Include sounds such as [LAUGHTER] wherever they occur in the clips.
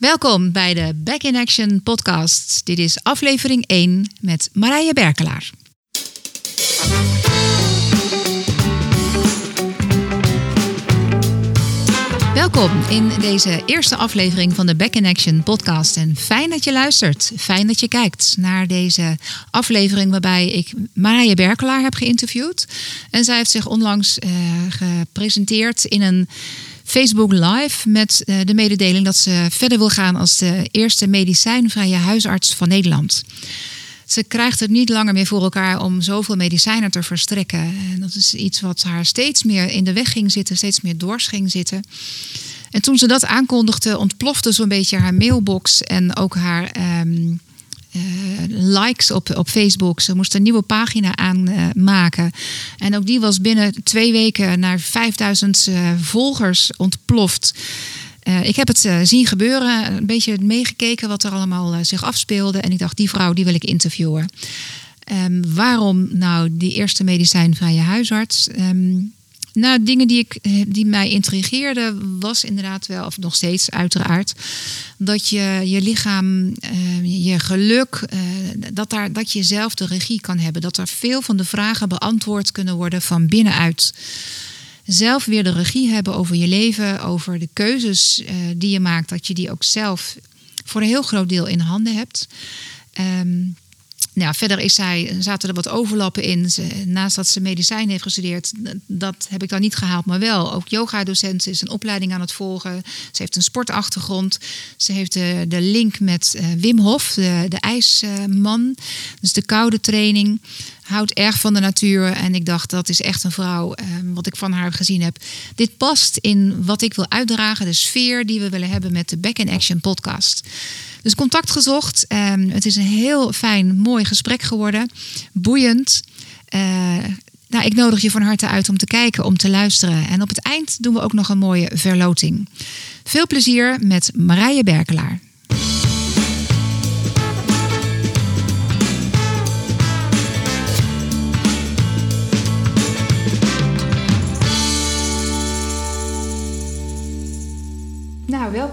Welkom bij de Back in Action podcast. Dit is aflevering 1 met Marije Berkelaar. Welkom in deze eerste aflevering van de Back in Action podcast. En fijn dat je luistert. Fijn dat je kijkt naar deze aflevering waarbij ik Marije Berkelaar heb geïnterviewd. En zij heeft zich onlangs uh, gepresenteerd in een Facebook Live met uh, de mededeling dat ze verder wil gaan als de eerste medicijnvrije huisarts van Nederland. Ze krijgt het niet langer meer voor elkaar om zoveel medicijnen te verstrekken. En dat is iets wat haar steeds meer in de weg ging zitten, steeds meer dwars ging zitten. En toen ze dat aankondigde, ontplofte zo'n beetje haar mailbox en ook haar uh, likes op, op Facebook. Ze moest een nieuwe pagina aanmaken. En ook die was binnen twee weken naar 5000 uh, volgers ontploft. Uh, ik heb het zien gebeuren, een beetje meegekeken wat er allemaal zich afspeelde. En ik dacht, die vrouw die wil ik interviewen. Um, waarom nou die eerste medicijnvrije huisarts? Um, nou, dingen die, ik, die mij intrigeerden was inderdaad wel, of nog steeds uiteraard, dat je je lichaam, je geluk, dat, daar, dat je zelf de regie kan hebben. Dat er veel van de vragen beantwoord kunnen worden van binnenuit zelf weer de regie hebben over je leven, over de keuzes die je maakt, dat je die ook zelf voor een heel groot deel in handen hebt. Um, nou, verder is zij, zaten er wat overlappen in. Ze, naast dat ze medicijn heeft gestudeerd, dat heb ik dan niet gehaald, maar wel. Ook yoga-docent is een opleiding aan het volgen. Ze heeft een sportachtergrond. Ze heeft de, de link met uh, Wim Hof, de, de ijsman. Dus de koude training. Houdt erg van de natuur. En ik dacht, dat is echt een vrouw, uh, wat ik van haar gezien heb. Dit past in wat ik wil uitdragen, de sfeer die we willen hebben met de Back in Action podcast. Dus contact gezocht. Um, het is een heel fijn, mooi gesprek geworden. Boeiend. Uh, nou, ik nodig je van harte uit om te kijken, om te luisteren. En op het eind doen we ook nog een mooie verloting. Veel plezier met Marije Berkelaar.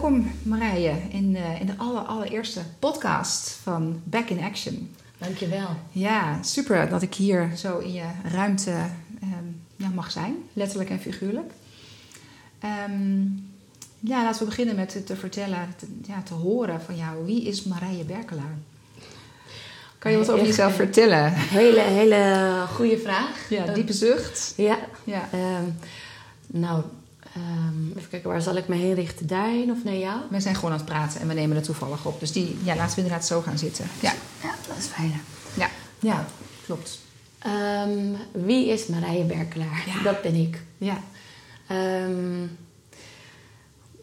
Welkom Marije in, uh, in de aller, allereerste podcast van Back in Action. Dankjewel. Ja, super dat ik hier zo in je ruimte um, ja, mag zijn, letterlijk en figuurlijk. Um, ja, laten we beginnen met te, te vertellen, te, ja, te horen van jou. Wie is Marije Berkelaar? Kan je wat over jezelf vertellen? Hele, hele goede vraag. Ja, diepe zucht. Ja. ja. Um, nou, Um, even kijken, waar zal ik me heen richten? Daarheen of naar jou? We zijn gewoon aan het praten en we nemen het toevallig op. Dus die, ja, laten we inderdaad zo gaan zitten. Ja, ja dat is fijn. Ja, ja klopt. Um, wie is Marije Berkelaar? Ja. Dat ben ik. Ja. Um,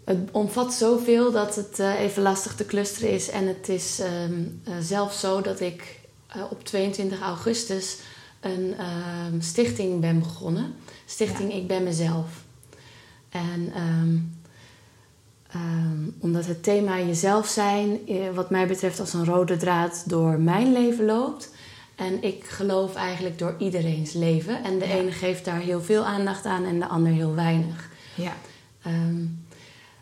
het omvat zoveel dat het uh, even lastig te clusteren is. En het is uh, zelfs zo dat ik uh, op 22 augustus een stichting ben begonnen. Stichting ja. Ik Ben Mezelf. En um, um, omdat het thema jezelf zijn, wat mij betreft, als een rode draad door mijn leven loopt. En ik geloof eigenlijk door iedereen's leven. En de ja. ene geeft daar heel veel aandacht aan en de ander heel weinig. Ja. Um,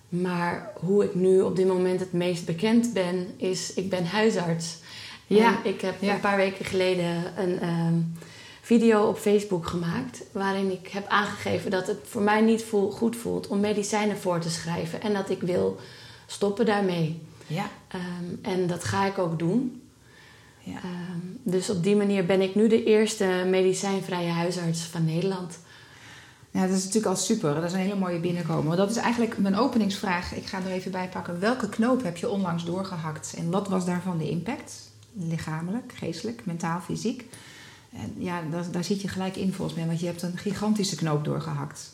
maar hoe ik nu op dit moment het meest bekend ben, is ik ben huisarts. Ja. En ik heb ja. een paar weken geleden een video op Facebook gemaakt. Waarin ik heb aangegeven dat het voor mij niet voel, goed voelt om medicijnen voor te schrijven. En dat ik wil stoppen daarmee. Ja. Um, en dat ga ik ook doen. Ja. Um, dus op die manier ben ik nu de eerste medicijnvrije huisarts van Nederland. Ja, dat is natuurlijk al super. Dat is een hele mooie binnenkomen. Dat is eigenlijk mijn openingsvraag. Ik ga er even bij pakken. Welke knoop heb je onlangs doorgehakt? En wat was daarvan de impact? Lichamelijk, geestelijk, mentaal, fysiek? En ja, daar, daar zit je gelijk in volgens mij, want je hebt een gigantische knoop doorgehakt.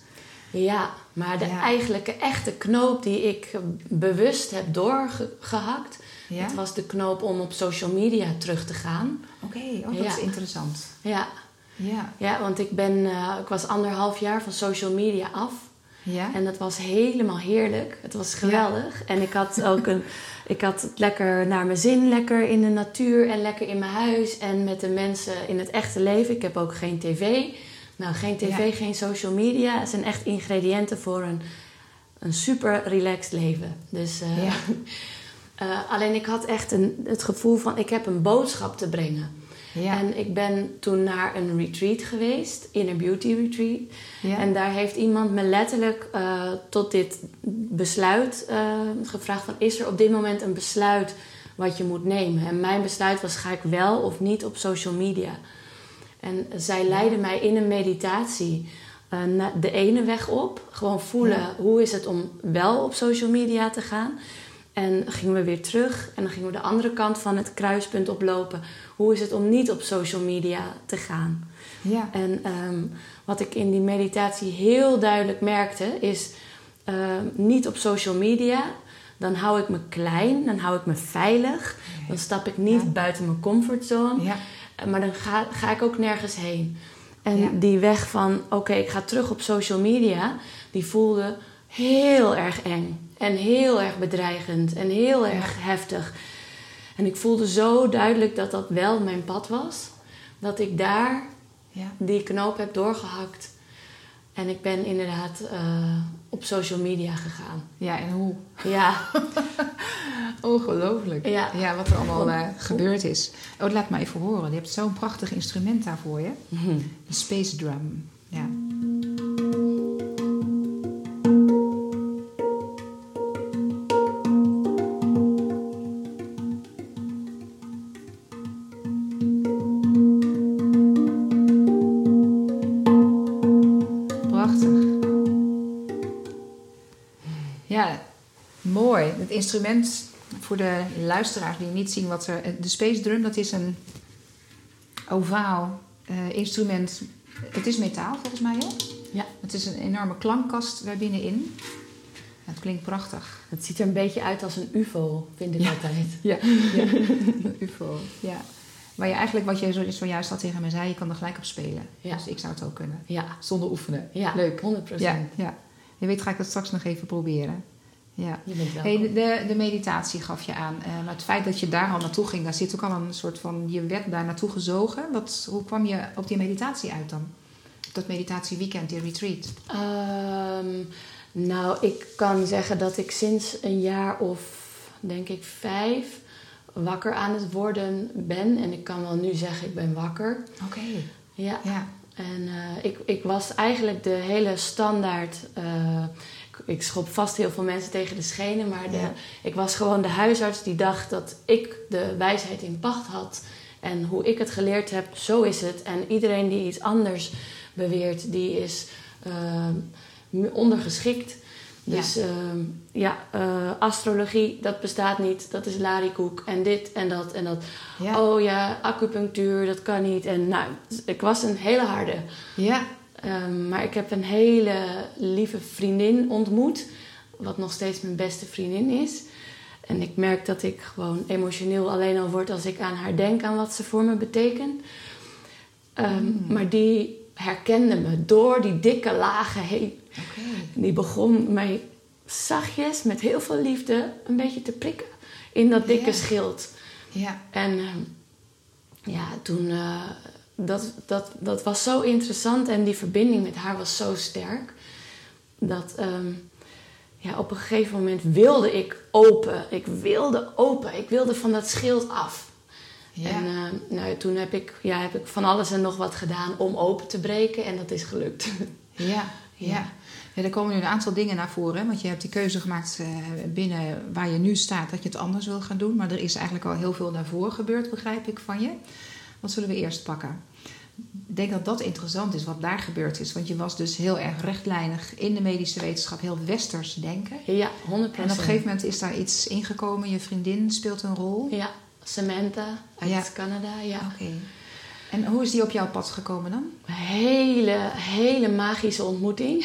Ja, maar de ja. eigenlijke echte knoop die ik bewust heb doorgehakt, ja? dat was de knoop om op social media terug te gaan. Oké, okay. oh, dat ja. is interessant. Ja. Ja. ja, want ik, ben, uh, ik was anderhalf jaar van social media af. Ja. En dat was helemaal heerlijk. Het was geweldig. En ik had ook een, [LAUGHS] ik had het lekker naar mijn zin, lekker in de natuur en lekker in mijn huis en met de mensen in het echte leven. Ik heb ook geen tv. Nou, geen tv, Ja. geen social media. Het zijn echt ingrediënten voor een een super relaxed leven. Dus, eh, Ja. [LAUGHS] eh, alleen ik had echt een, het gevoel van ik heb een boodschap te brengen. Ja. En ik ben toen naar een retreat geweest, Inner Beauty Retreat. Ja. En daar heeft iemand me letterlijk eh, tot dit besluit eh, gevraagd: van, is er op dit moment een besluit wat je moet nemen? En mijn besluit was: ga ik wel of niet op social media? En zij leidde mij in een meditatie eh, de ene weg op. Gewoon voelen hoe is het om wel op social media te gaan. En gingen we weer terug en dan gingen we de andere kant van het kruispunt oplopen. Hoe is het om niet op social media te gaan? ja. En ehm, wat ik in die meditatie heel duidelijk merkte is ehm, niet op social media. Dan hou ik me klein, dan hou ik me veilig. Dan stap ik niet Ja. buiten mijn comfortzone. ja. Maar dan ga, ga ik ook nergens heen. En Ja. die weg van, oké, ik ga terug op social media, die voelde heel erg eng. En heel erg bedreigend en heel erg heftig. En ik voelde zo duidelijk dat dat wel mijn pad was. Dat ik daar ja. die knoop heb doorgehakt. En ik ben inderdaad eh, op social media gegaan. Ja, en hoe? Ja, [LAUGHS] Ongelooflijk. Ja. ja wat er allemaal eh, gebeurd is. Oh, laat me even horen. Je hebt zo'n prachtig instrument daar voor je. Een space drum. Ja. Instrument, voor de luisteraars die niet zien wat er... De space drum, dat is een ovaal eh, instrument. Het is metaal volgens mij, hè? ja. Het is een enorme klankkast daar binnenin. Het klinkt prachtig. Het ziet er een beetje uit als een ufo, vind ik Ja. altijd. Ja, [LAUGHS] ja. [LAUGHS] een ufo. Ja. Waar je eigenlijk, wat je zo- zojuist al tegen me zei, je kan er gelijk op spelen. Ja. Dus ik zou het ook kunnen. Ja, Zonder oefenen. ja Leuk. 100 Ja, ja. Je weet, ga ik dat straks nog even proberen. Ja. Je bent welkom. Hey, de, de, meditatie gaf je aan. Eh, maar het feit dat je daar al naartoe ging, daar zit ook al een soort van... Je werd daar naartoe gezogen. Wat, hoe kwam je op die meditatie uit dan? Op dat meditatieweekend, die retreat. Ehm, nou, ik kan zeggen dat ik sinds een jaar of, denk ik, vijf wakker aan het worden ben. En ik kan wel nu zeggen, ik ben wakker. Oké. Ja. Ja. En eh, ik, ik was eigenlijk de hele standaard. eh, ik, schop vast heel veel mensen tegen de schenen, maar de, Ja. ik was gewoon de huisarts die dacht dat ik de wijsheid in pacht had. En hoe ik het geleerd heb, zo is het. En iedereen die iets anders beweert, die is eh, ondergeschikt. Dus ja, ja eh, astrologie, dat bestaat niet. Dat is larikoek en dit en dat en dat. Ja. Oh ja, acupunctuur, dat kan niet. En nou, ik was een hele harde. Ja. Ehm, maar ik heb een hele lieve vriendin ontmoet. Wat nog steeds mijn beste vriendin is. En ik merk dat ik gewoon emotioneel alleen al word als ik aan haar denk, aan wat ze voor me betekent. Ehm, Maar die herkende me door die dikke lagen heen. Die begon mij zachtjes, met heel veel liefde, een beetje te prikken in dat dikke schild. Ja. En ehm, ja, toen, eh, dat, dat, dat was zo interessant en die verbinding met haar was zo sterk. Dat ehm, ja, op een gegeven moment wilde ik open. Ik wilde open. Ik wilde van dat schild af. Ja. En ehm, nou, toen heb ik, ja, heb ik van alles en nog wat gedaan om open te breken en dat is gelukt. Ja, ja. Ja. Ja, er komen nu een aantal dingen naar voren. Want je hebt die keuze gemaakt eh, binnen waar je nu staat dat je het anders wil gaan doen. Maar er is eigenlijk al heel veel daarvoor gebeurd, begrijp ik van je. Wat zullen we eerst pakken? Ik denk dat dat interessant is, wat daar gebeurd is. Want je was dus heel erg rechtlijnig in de medische wetenschap, heel westers denken. ja, 100%. En op een gegeven moment is daar iets ingekomen. Je vriendin speelt een rol. Ja, Samantha uit Ja. Canada, ja. Oké. En hoe is die op jouw pad gekomen dan? hele, hele magische ontmoeting.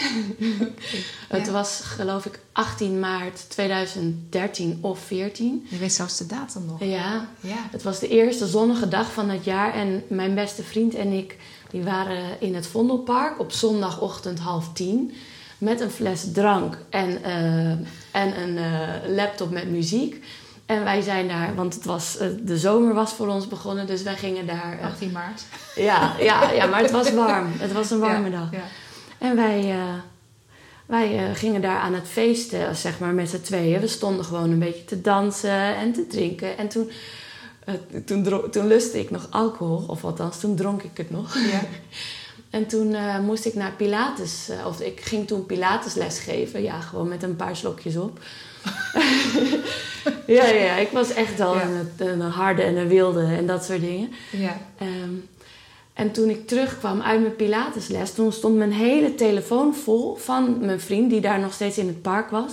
[LAUGHS] Het Ja. was geloof ik 18 maart 2013 of 14. Je weet zelfs de datum nog. Ja, Ja. het was de eerste zonnige dag van het jaar en mijn beste vriend en ik die waren in het Vondelpark op zondagochtend half tien met een fles drank en, eh, en een eh, laptop met muziek. En wij zijn daar, want het was, eh, de zomer was voor ons begonnen, dus wij gingen daar. eh, 18 maart. ja, ja, ja, maar het was [LAUGHS] warm. Het was een warme Ja, dag. Ja. En wij, eh, wij eh, gingen daar aan het feesten, zeg maar, met z'n tweeën. We stonden gewoon een beetje te dansen en te drinken. En toen, uh, toen, toen lustte ik nog alcohol, of althans, toen dronk ik het nog. Ja. [LAUGHS] En toen eh, moest ik naar Pilates, eh, of ik ging toen Pilatesles geven. Ja, gewoon met een paar slokjes op. [LAUGHS] ja, ja, ik was echt al Ja. een, een harde en een wilde en dat soort dingen. Ja. Ehm, en toen ik terugkwam uit mijn Pilatesles, toen stond mijn hele telefoon vol van mijn vriend, die daar nog steeds in het park was.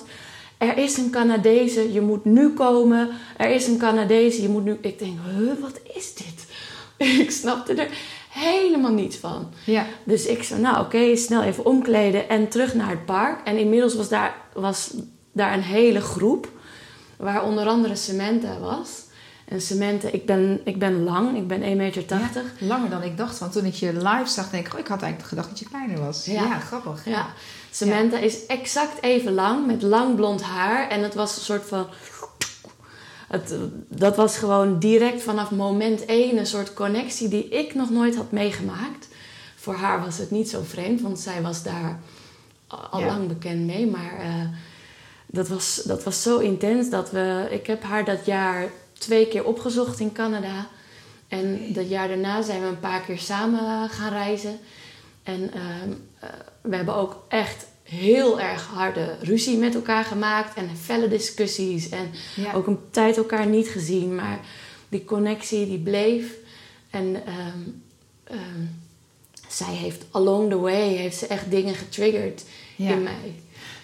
Er is een Canadese, je moet nu komen. Er is een Canadese, je moet nu. Ik denk, huh, wat is dit? [LAUGHS] ik snapte er helemaal niets van. Ja. Dus ik zei, nou oké, snel even omkleden en terug naar het park. En inmiddels was daar, was daar een hele groep, waar onder andere Samantha was. En Samantha, ik ben, ik ben lang, ik ben 1,80 meter. Ja, langer dan ik dacht. Want toen ik je live zag, denk ik, oh, ik had eigenlijk gedacht dat je kleiner was. Ja. Ja, grappig. Ja. Samantha is exact even lang, met lang blond haar. En het was een soort van... Het, dat was gewoon direct vanaf moment één een soort connectie die ik nog nooit had meegemaakt. Voor haar was het niet zo vreemd, want zij was daar al Ja. lang bekend mee. Maar eh, dat, was, dat was zo intens dat we... Ik heb haar dat jaar twee keer opgezocht in Canada. En dat jaar daarna zijn we een paar keer samen gaan reizen. En ehm, eh, we hebben ook echt heel erg harde ruzie met elkaar gemaakt. En felle discussies. En Ja. ook een tijd elkaar niet gezien. Maar die connectie die bleef. En ehm, ehm, zij heeft along the way heeft ze echt dingen getriggerd Ja. in mij.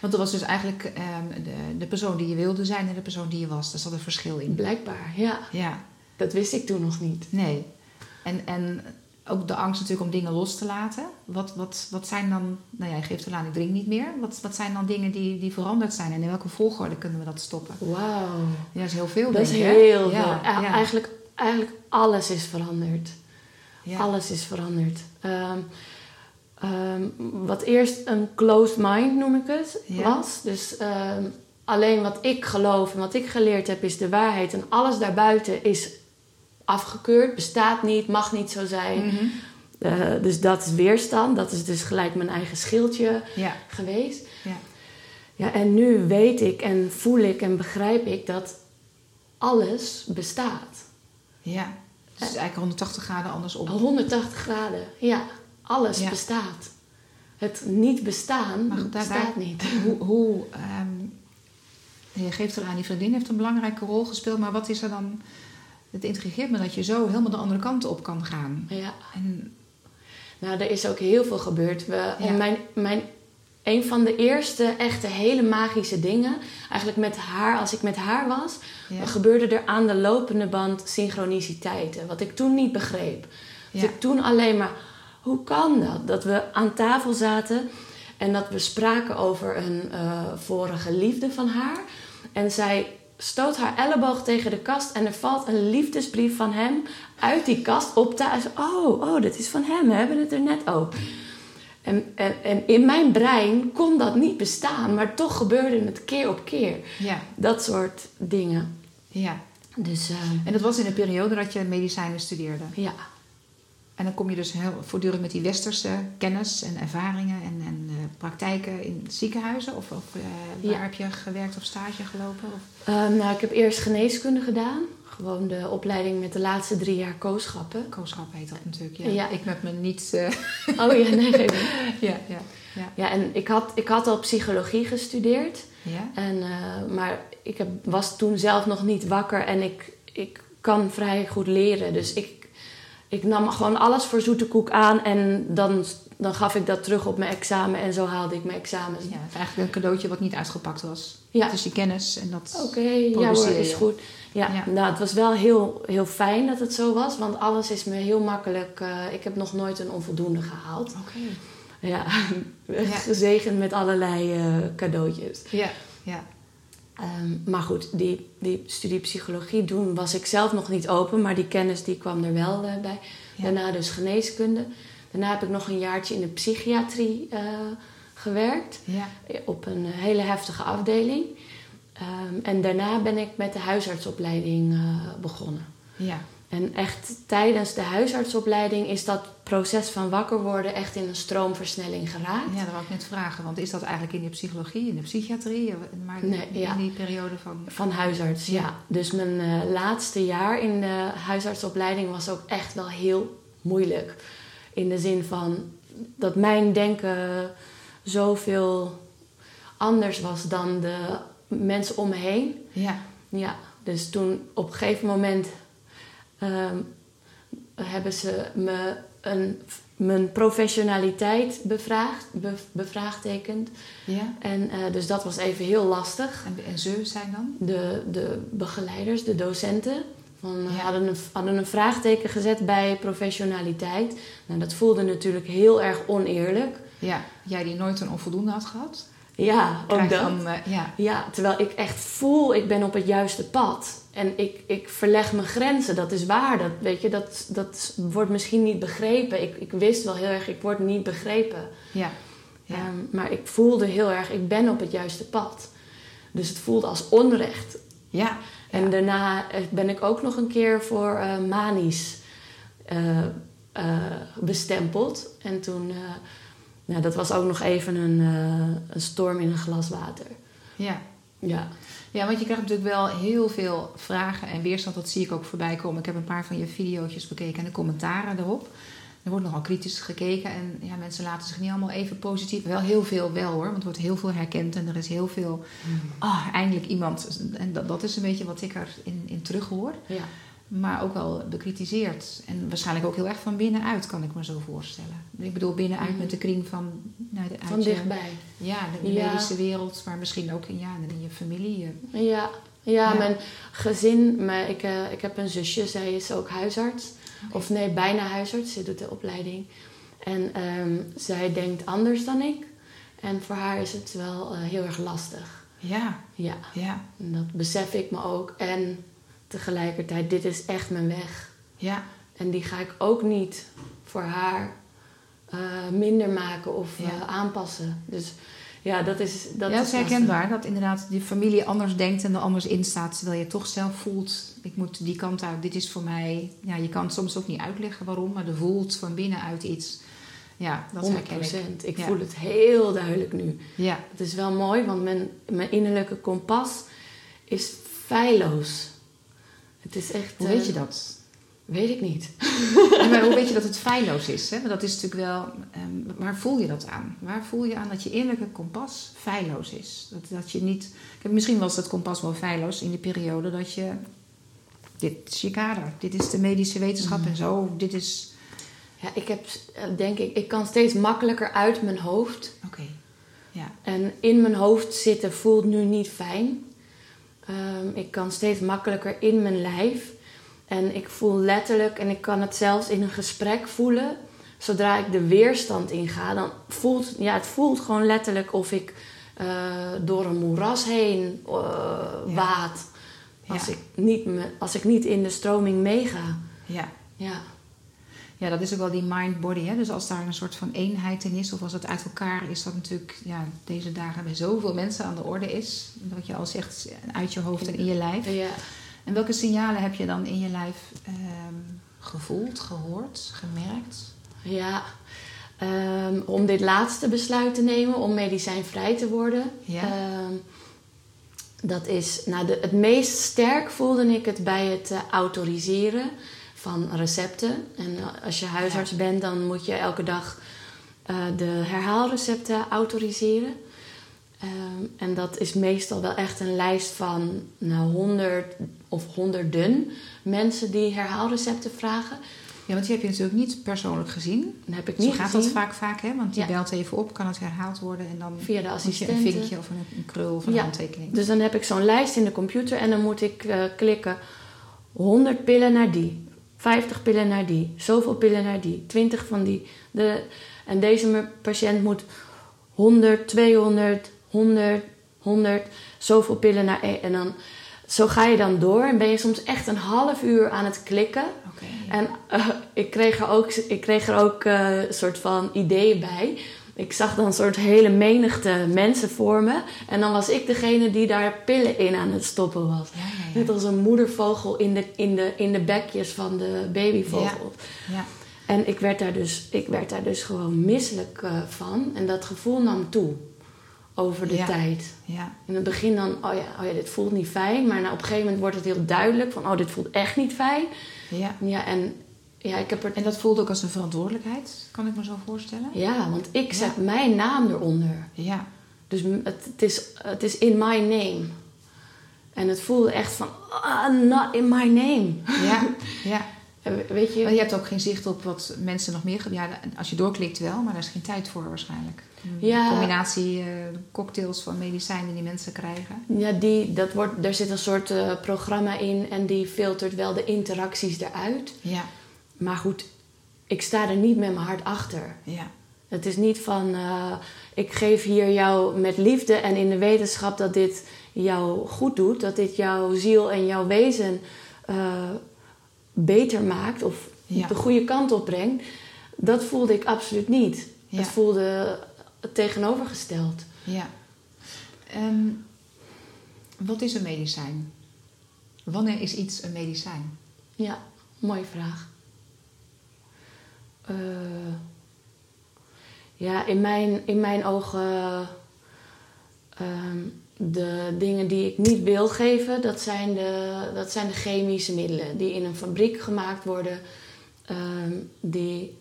Want dat was dus eigenlijk ehm, de, de persoon die je wilde zijn en de persoon die je was. Daar zat een verschil in. Blijkbaar, ja. Ja, Dat wist ik toen nog niet. nee. En, en ook de angst natuurlijk om dingen los te laten. Wat, wat, wat zijn dan, nou ja, je geeft al aan, ik drink niet meer. Wat, wat zijn dan dingen die, die veranderd zijn en in welke volgorde kunnen we dat stoppen? Wauw. Ja, dat is heel veel, Dat is heel veel. Ja, ja. Eigenlijk, eigenlijk alles is veranderd. Ja. Alles is veranderd. Ehm, ehm, wat eerst een closed mind noem ik het Ja. was. Dus ehm, alleen wat ik geloof en wat ik geleerd heb is de waarheid. En alles daarbuiten is afgekeurd, bestaat niet, mag niet zo zijn. Mhm. Eh, dus dat is weerstand. Dat is dus gelijk mijn eigen schildje Ja, geweest. ja. Ja, en nu weet ik en voel ik en begrijp ik dat alles bestaat. ja. Dus het is eigenlijk 180 graden andersom. 180 graden, ja. Alles Ja. bestaat. Het niet bestaan Maar bestaat daar- niet. [LAUGHS] Hoe, hoe ehm, je geeft eraan, die vriendin heeft een belangrijke rol gespeeld, maar wat is er dan? Het intrigeert me dat je zo helemaal de andere kant op kan gaan. Ja. En, Nou, er is ook heel veel gebeurd. We, Ja. mijn, mijn, een van de eerste echte hele magische dingen, eigenlijk met haar, als ik met haar was, ja. gebeurde er aan de lopende band synchroniciteiten. Wat ik toen niet begreep. Dat Ja. ik toen alleen maar, hoe kan dat? Dat we aan tafel zaten en dat we spraken over een eh, vorige liefde van haar. En zij stoot haar elleboog tegen de kast en er valt een liefdesbrief van hem uit die kast op thuis. Oh, oh, dat is van hem. We hebben het er net over. En, en, en in mijn brein kon dat niet bestaan, maar toch gebeurde het keer op keer. ja, Dat soort dingen. ja. Dus eh, En dat was in een periode dat je medicijnen studeerde. ja. En dan kom je dus heel voortdurend met die westerse kennis en ervaringen en, en eh, praktijken in ziekenhuizen? Of, of eh, waar Ja. heb je gewerkt of stage gelopen? Of? Ehm, nou, ik heb eerst geneeskunde gedaan. Gewoon de opleiding met de laatste drie jaar kooschappen. Kooschap heet dat natuurlijk. Ja. Ja. Ik met me niet. eh, [LAUGHS] Oh ja, nee, geen [LAUGHS] ja, ja, ja. Ja, en ik had, ik had al psychologie gestudeerd. ja. En, maar ik heb, was toen zelf nog niet wakker en ik, ik kan vrij goed leren. Dus ik, ik nam gewoon alles voor zoete koek aan en dan, dan gaf ik dat terug op mijn examen en zo haalde ik mijn examens. Ja, het is eigenlijk een cadeautje wat niet uitgepakt was. Ja. Is je kennis en dat... Oké, ja hoor, Produceer is goed. Ja, Ja. nou, het was wel heel, heel fijn dat het zo was, want alles is me heel makkelijk. eh, ik heb nog nooit een onvoldoende gehaald. Oké. Ja, [LAUGHS] Ja. gezegend met allerlei eh, cadeautjes. Ja, ja. Ehm, maar goed, die, die studie psychologie doen was ik zelf nog niet open, maar die kennis die kwam er wel eh, bij. Ja. Daarna dus geneeskunde. Daarna heb ik nog een jaartje in de psychiatrie eh, gewerkt, ja. op een hele heftige afdeling. Ehm, en daarna ben ik met de huisartsopleiding eh, begonnen. ja. En echt tijdens de huisartsopleiding is dat proces van wakker worden echt in een stroomversnelling geraakt. Ja, dat wou ik net vragen. Want is dat eigenlijk in de psychologie, in de psychiatrie? Maar Nee, in ja. die periode van... Van huisarts, ja. Ja. Dus mijn eh, laatste jaar in de huisartsopleiding was ook echt wel heel moeilijk. In de zin van dat mijn denken zoveel anders was dan de mensen om me heen. Ja, Ja, dus toen op een gegeven moment ehm, hebben ze me een, mijn professionaliteit bevraagd, be, bevraagtekend. ja. En eh, dus dat was even heel lastig. En, en ze zijn dan? De, de begeleiders, de docenten, van, Ja. hadden, een, hadden een vraagteken gezet bij professionaliteit. Nou, dat voelde natuurlijk heel erg oneerlijk. Ja, jij die nooit een onvoldoende had gehad? Ja, ook dat. dan, eh, ja. Ja, terwijl ik echt voel, ik ben op het juiste pad. En ik, ik verleg mijn grenzen, dat is waar. Dat, weet je, dat, dat wordt misschien niet begrepen. Ik, ik wist wel heel erg, ik word niet begrepen. Ja. Ja. Ehm, maar ik voelde heel erg, ik ben op het juiste pad. Dus het voelde als onrecht. ja. En Ja. daarna eh, ben ik ook nog een keer voor manisch eh, bestempeld. En toen, nou, dat was ook nog even een, een storm in een glas water. ja. Ja. Ja, want je krijgt natuurlijk wel heel veel vragen en weerstand. Dat zie ik ook voorbij komen. Ik heb een paar van je video's bekeken en de commentaren erop. Er wordt nogal kritisch gekeken en ja, mensen laten zich niet allemaal even positief. Wel heel veel wel hoor, want er wordt heel veel herkend en er is heel veel. Ah, eindelijk iemand. En dat, dat is een beetje wat ik erin in terug hoor. Ja. Maar ook wel bekritiseerd. En waarschijnlijk ook heel erg van binnenuit, kan ik me zo voorstellen. Ik bedoel, binnenuit Mhm. met de kring van... Nou, de, Van je- dichtbij. Ja, de Ja. medische wereld, maar misschien ook in, ja, in je familie. Ja, ja, Ja. mijn gezin, maar ik, eh, ik heb een zusje, zij is ook huisarts. Of nee, bijna huisarts, ze doet de opleiding. En ehm, zij denkt anders dan ik. En voor haar is het wel eh, heel erg lastig. Ja, Ja, ja, en dat besef ik me ook. En tegelijkertijd, dit is echt mijn weg. ja. En die ga ik ook niet voor haar eh, minder maken of Ja. eh, aanpassen. Dus ja, dat is dat ja, is dat is lastig. herkenbaar. Dat inderdaad die familie anders denkt en er anders in staat. Terwijl je toch zelf voelt, ik moet die kant uit, dit is voor mij. Ja, je kan het soms ook niet uitleggen waarom, maar er voelt van binnenuit iets. Ja, dat 100 herken ik. Ik Ja. voel het heel duidelijk nu. Ja, Het is wel mooi, want mijn, mijn innerlijke kompas is feilloos. Het is echt... hoe eh, weet je dat? Weet ik niet. [LAUGHS] Maar hoe weet je dat het feilloos is? Hè? Want dat is natuurlijk wel. ehm, waar voel je dat aan? Waar voel je aan dat je innerlijke kompas feilloos is? Dat, dat je niet. Kijk, misschien was dat kompas wel feilloos in die periode dat je. Dit is je kader. Dit is de medische wetenschap en zo. Dit is. Ja, ik heb, eh, denk ik, ik kan steeds makkelijker uit mijn hoofd. Oké. Ja. En in mijn hoofd zitten voelt nu niet fijn. Ehm, ik kan steeds makkelijker in mijn lijf. En ik voel letterlijk, en ik kan het zelfs in een gesprek voelen. Zodra ik de weerstand inga, dan voelt ja, het voelt gewoon letterlijk of ik eh, door een moeras heen Ja. waad. Als, Ja. ik niet me, als ik niet in de stroming meega. Ja. Ja. Ja, dat is ook wel die mind-body. Hè? Dus als daar een soort van eenheid in is, of als het uit elkaar is, dat natuurlijk ja, deze dagen bij zoveel mensen aan de orde is. Dat je al zegt uit je hoofd en in je lijf. ja. En welke signalen heb je dan in je lijf ehm, gevoeld, gehoord, gemerkt? Ja, ehm, om dit laatste besluit te nemen, om medicijnvrij te worden. Ja. ehm, dat is, nou, de, het meest sterk voelde ik het bij het eh, autoriseren van recepten. En eh, als je huisarts bent, dan moet je elke dag eh, de herhaalrecepten autoriseren. Ehm, en dat is meestal wel echt een lijst van nou, honderd of honderden mensen die herhaalrecepten vragen. Ja, want die heb je natuurlijk niet persoonlijk gezien. Dat heb ik Zo niet gaat gezien. dat vaak, vaak hè? Want die Ja. belt even op, kan het herhaald worden en dan Via de je een vinkje of een, een krul of een Ja. handtekening. Dus dan heb ik zo'n lijst in de computer en dan moet ik eh, klikken 100 pillen naar die, 50 pillen naar die, zoveel pillen naar die, 20 van die. De, en deze patiënt moet 100, 200, 100, 100, zoveel pillen naar één. En dan, zo ga je dan door en ben je soms echt een half uur aan het klikken. En eh, ik kreeg er ook, ik kreeg er ook eh, soort van ideeën bij. Ik zag dan een soort hele menigte mensen voor me. En dan was ik degene die daar pillen in aan het stoppen was. Ja, ja, Net als een moedervogel in de, in de, in de bekjes van de babyvogel. Ja. En ik werd, daar dus, ik werd daar dus gewoon misselijk eh, van. En dat gevoel nam toe over de tijd. Ja. In het begin dan, oh ja, oh ja, dit voelt niet fijn. Maar na, op een gegeven moment wordt het heel duidelijk van, oh, dit voelt echt niet fijn. ja. Ja, en ja, ik heb er... En dat voelde ook als een verantwoordelijkheid, kan ik me zo voorstellen. Ja, want ik Ja. zet mijn naam eronder. Ja. Dus het, het, is, het is in my name. En het voelde echt van, ah, not in my name. Ja. [LAUGHS] ja. Weet je, Maar je hebt ook geen zicht op wat mensen nog meer... Ja, als je doorklikt wel, maar daar is geen tijd voor waarschijnlijk. Een Ja. combinatie eh, cocktails van medicijnen die mensen krijgen. Ja, die, dat wordt, er zit een soort eh, programma in en die filtert wel de interacties eruit. Ja. Maar goed, ik sta er niet met mijn hart achter. Ja. Het is niet van, eh, ik geef hier jou met liefde en in de wetenschap dat dit jou goed doet. Dat dit jouw ziel en jouw wezen eh, beter maakt of Ja. de goede kant op brengt. Dat voelde ik absoluut niet. Ja. Het voelde tegenovergesteld. Ja. Ehm, wat is een medicijn? Wanneer is iets een medicijn? Ja, mooie vraag. Eh, ja, in mijn, in mijn ogen. ehm, de dingen die ik niet wil geven, dat zijn de, dat zijn de chemische middelen die in een fabriek gemaakt worden, ehm, die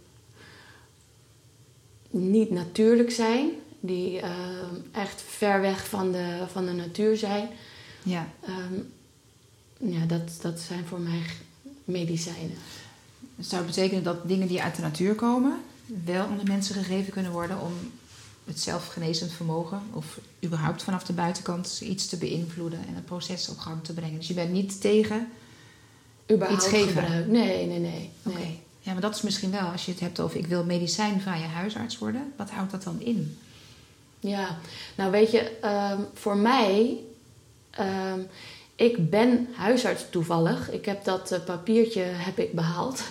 niet natuurlijk zijn, die ehm, echt ver weg van de, van de natuur zijn. Ja. Ja, dat, dat zijn voor mij medicijnen. Dat zou betekenen dat dingen die uit de natuur komen... wel aan de mensen gegeven kunnen worden... om het zelfgenezend vermogen... of überhaupt vanaf de buitenkant iets te beïnvloeden... en het proces op gang te brengen. Dus je bent niet tegen... Überhaupt Iets geven? gebruik. Nee, nee, nee. Oké. nee. Ja, maar dat is misschien wel... als je het hebt over ik wil medicijnvrije huisarts worden... wat houdt dat dan in? Ja, nou weet je, ehm, voor mij, ehm, ik ben huisarts toevallig. Ik heb dat eh, papiertje heb ik behaald. [LAUGHS]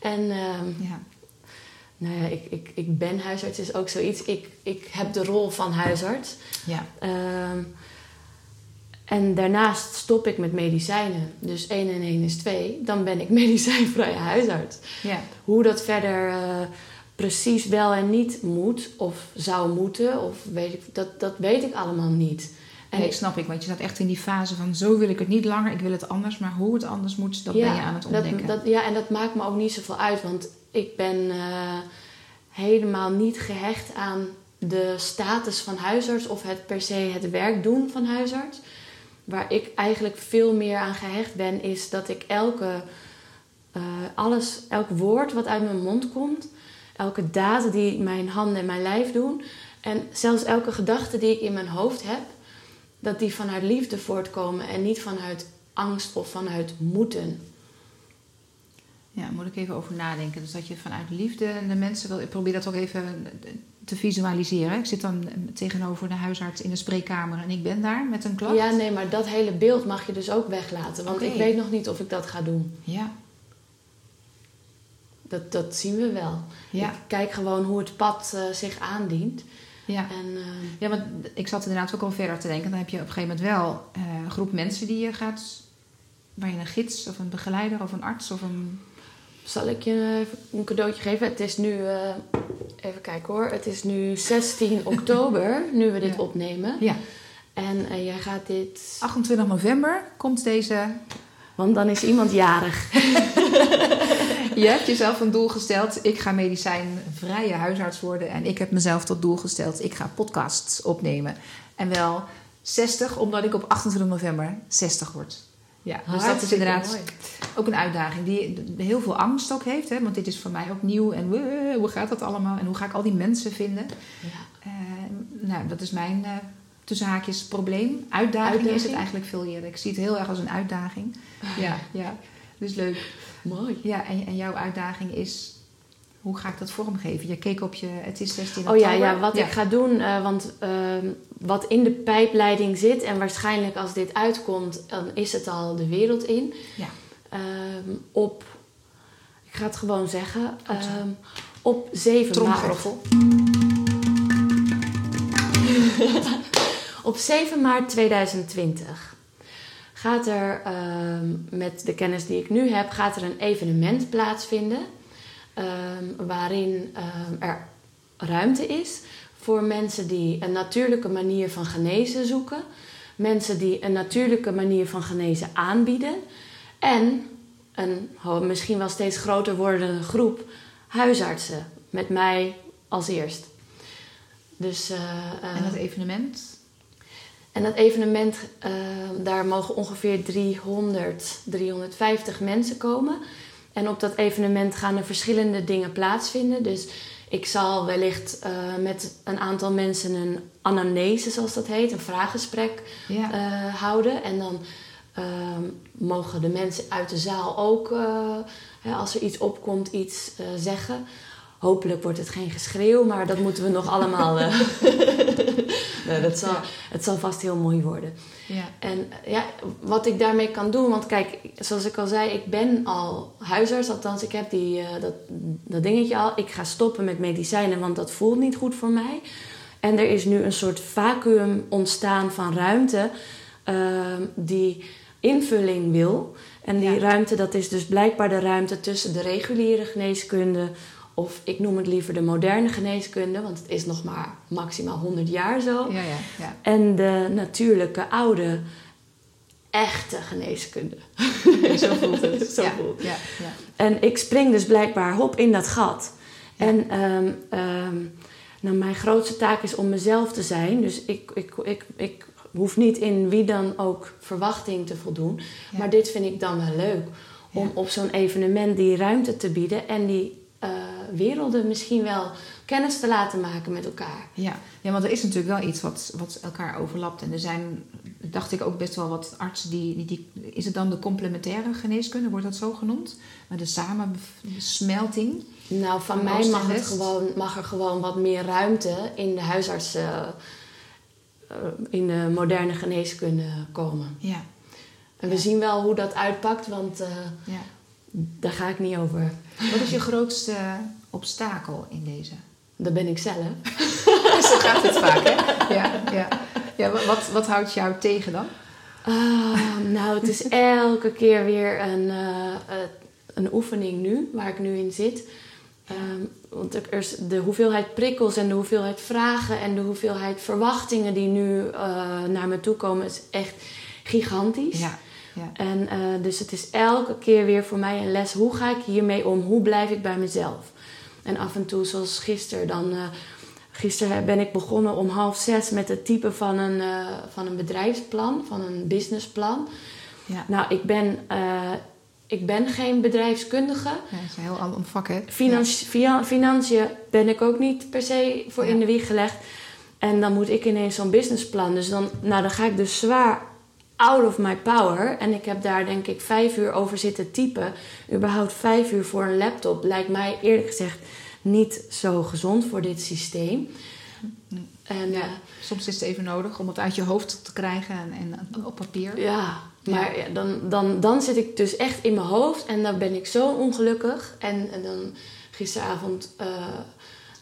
En ehm, Ja. nou ja, ik, ik, ik ben huisarts is ook zoiets. Ik, ik heb de rol van huisarts. Ja. Ehm, en daarnaast stop ik met medicijnen. Dus 1 en 1 is 2. Dan ben ik [LAUGHS] medicijnvrije huisarts. Ja. Hoe dat verder eh, precies wel en niet moet, of zou moeten, of weet ik, dat, dat weet ik allemaal niet. En Nee, snap ik, want je staat echt in die fase van zo wil ik het niet langer, ik wil het anders, maar hoe het anders moet, dat ben je aan het ontdekken. Dat, dat, ja, en dat maakt me ook niet zoveel uit, want ik ben eh, helemaal niet gehecht aan de status van huisarts of het per se het werk doen van huisarts. Waar ik eigenlijk veel meer aan gehecht ben, is dat ik elke, eh, alles, elk woord wat uit mijn mond komt, elke daad die mijn handen en mijn lijf doen, en zelfs elke gedachte die ik in mijn hoofd heb, dat die vanuit liefde voortkomen en niet vanuit angst of vanuit moeten. Ja, daar moet ik even over nadenken. Dus dat je vanuit liefde de mensen wil. Ik probeer dat ook even te visualiseren. Ik zit dan tegenover de huisarts in de spreekkamer en ik ben daar met een klacht. Ja, nee, maar dat hele beeld mag je dus ook weglaten. Want ik weet nog niet of ik dat ga doen. Ja, Dat, dat zien we wel. Ja. Ik kijk gewoon hoe het pad eh, zich aandient. Ja. En, eh, Ja, want ik zat inderdaad ook al verder te denken. Dan heb je op een gegeven moment wel eh, een groep mensen die je gaat... waar je een gids of een begeleider of een arts of een... zal ik je even een cadeautje geven? Het is nu, eh, even kijken hoor. Het is nu 16 [LAUGHS] oktober, nu we dit Ja. opnemen. Ja, En eh, jij gaat dit... 28 november komt deze... Want dan is iemand jarig. [LAUGHS] Je hebt jezelf een doel gesteld. Ik ga medicijnvrije huisarts worden. En ik heb mezelf tot doel gesteld. Ik ga podcasts opnemen. En wel 60, omdat ik op 28 november 60 word. Ja, dus dat is inderdaad mooi. ook een uitdaging die heel veel angst ook heeft. Hè? Want dit is voor mij ook nieuw. En hoe gaat dat allemaal? En hoe ga ik al die mensen vinden? Ja. Eh, nou, dat is mijn eh tussen haakjes probleem. Uitdaging, is het Uitdaging? eigenlijk veel eerder. Ik zie het heel erg als een uitdaging. Ja, ja. Dus leuk. Mooi. Ja, en, en jouw uitdaging is... Hoe ga ik dat vormgeven? Je keek op je... Het is 16 Oh ja, oktober. ja wat ik ga doen, eh, want ehm, wat in de pijpleiding zit, en waarschijnlijk als dit uitkomt, dan is het al de wereld in. Ja. Ehm, op, ik ga het gewoon zeggen, ehm, op 7 maart. [LAUGHS] Op 7 maart 2020 gaat er ehm, met de kennis die ik nu heb, gaat er een evenement plaatsvinden. ehm, waarin ehm, er ruimte is voor mensen die een natuurlijke manier van genezen zoeken. Mensen die een natuurlijke manier van genezen aanbieden. En een misschien wel steeds groter wordende groep huisartsen. Met mij als eerst. Dus, eh, En dat evenement? En dat evenement, eh, daar mogen ongeveer 300, 350 mensen komen. En op dat evenement gaan er verschillende dingen plaatsvinden. Dus ik zal wellicht eh, met een aantal mensen een anamnese, zoals dat heet, een vraaggesprek Ja. eh, houden. En dan ehm, mogen de mensen uit de zaal ook, eh, hè, als er iets opkomt, iets zeggen. Hopelijk wordt het geen geschreeuw, maar dat moeten we nog allemaal. eh, [LAUGHS] nee, dat zal, Het zal vast heel mooi worden. ja. En ja, wat ik daarmee kan doen, want kijk, zoals ik al zei, ik ben al huisarts, althans ik heb die, eh, dat, dat dingetje al. Ik ga stoppen met medicijnen, want dat voelt niet goed voor mij. En er is nu een soort vacuüm ontstaan van ruimte ehm, die invulling wil. En die Ja. ruimte, dat is dus blijkbaar de ruimte tussen de reguliere geneeskunde, of ik noem het liever de moderne geneeskunde, want het is nog maar maximaal 100 jaar zo. Ja, ja, ja. En de natuurlijke, oude, echte geneeskunde. Zo voelt het. [LAUGHS] Zo voelt het. Ja, ja. En ik spring dus blijkbaar hop in dat gat. En ehm, ehm, nou, mijn grootste taak is om mezelf te zijn. Dus ik, ik, ik, ik hoef niet in wie dan ook verwachting te voldoen. Maar dit vind ik dan wel leuk. Om op zo'n evenement die ruimte te bieden. En die eh, werelden misschien wel kennis te laten maken met elkaar. Ja. ja, want er is natuurlijk wel iets wat, wat elkaar overlapt. En er zijn, dacht ik, ook best wel wat artsen die, die, die... Is het dan de complementaire geneeskunde, wordt dat zo genoemd? Maar de samensmelting? Nou, van Van mij mag, het gewoon, mag er gewoon wat meer ruimte in de huisarts, eh, eh, in de moderne geneeskunde komen. Ja. En we zien wel hoe dat uitpakt, want eh, ja. Daar ga ik niet over. Wat is je grootste obstakel in deze? Dat ben ik zelf. [LAUGHS] Zo gaat het vaak, hè? Ja, ja. ja wa- wat, wat houdt jou tegen dan? Ah, nou, het is elke keer weer een, eh, eh, een oefening nu, waar ik nu in zit. Ehm, want er is de hoeveelheid prikkels en de hoeveelheid vragen en de hoeveelheid verwachtingen die nu eh, naar me toe komen, is echt gigantisch. Ja, ja. En eh, dus het is elke keer weer voor mij een les. Hoe ga ik hiermee om? Hoe blijf ik bij mezelf? En af en toe, zoals gisteren, dan. eh, gisteren ben ik begonnen om half zes met het typen van een, eh, van een bedrijfsplan, van een businessplan. ja. Nou, ik ben, ik ben geen bedrijfskundige. Ja, dat is een heel ander vak, hè? Financi- financiën ben ik ook niet per se voor in de wieg gelegd. En dan moet ik ineens zo'n businessplan. Dus dan, nou, dan ga ik dus zwaar out of my power. En ik heb daar denk ik vijf uur over zitten typen. Überhaupt vijf uur voor een laptop lijkt mij eerlijk gezegd niet zo gezond voor dit systeem. En Ja. ja, Soms is het even nodig om het uit je hoofd te krijgen en, en op papier. ja maar ja, dan, dan, dan zit ik dus echt in mijn hoofd en dan ben ik zo ongelukkig. En, en dan gisteravond eh,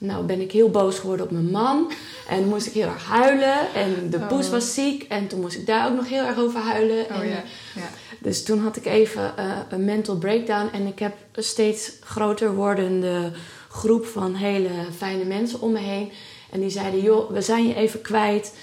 nou, ben ik heel boos geworden op mijn man. En moest ik heel erg huilen. En de Oh. poes was ziek. En toen moest ik daar ook nog heel erg over huilen. Oh en, ja. ja. Dus toen had ik even eh, een mental breakdown. En ik heb een steeds groter wordende groep van hele fijne mensen om me heen. En die zeiden, joh, we zijn je even kwijt.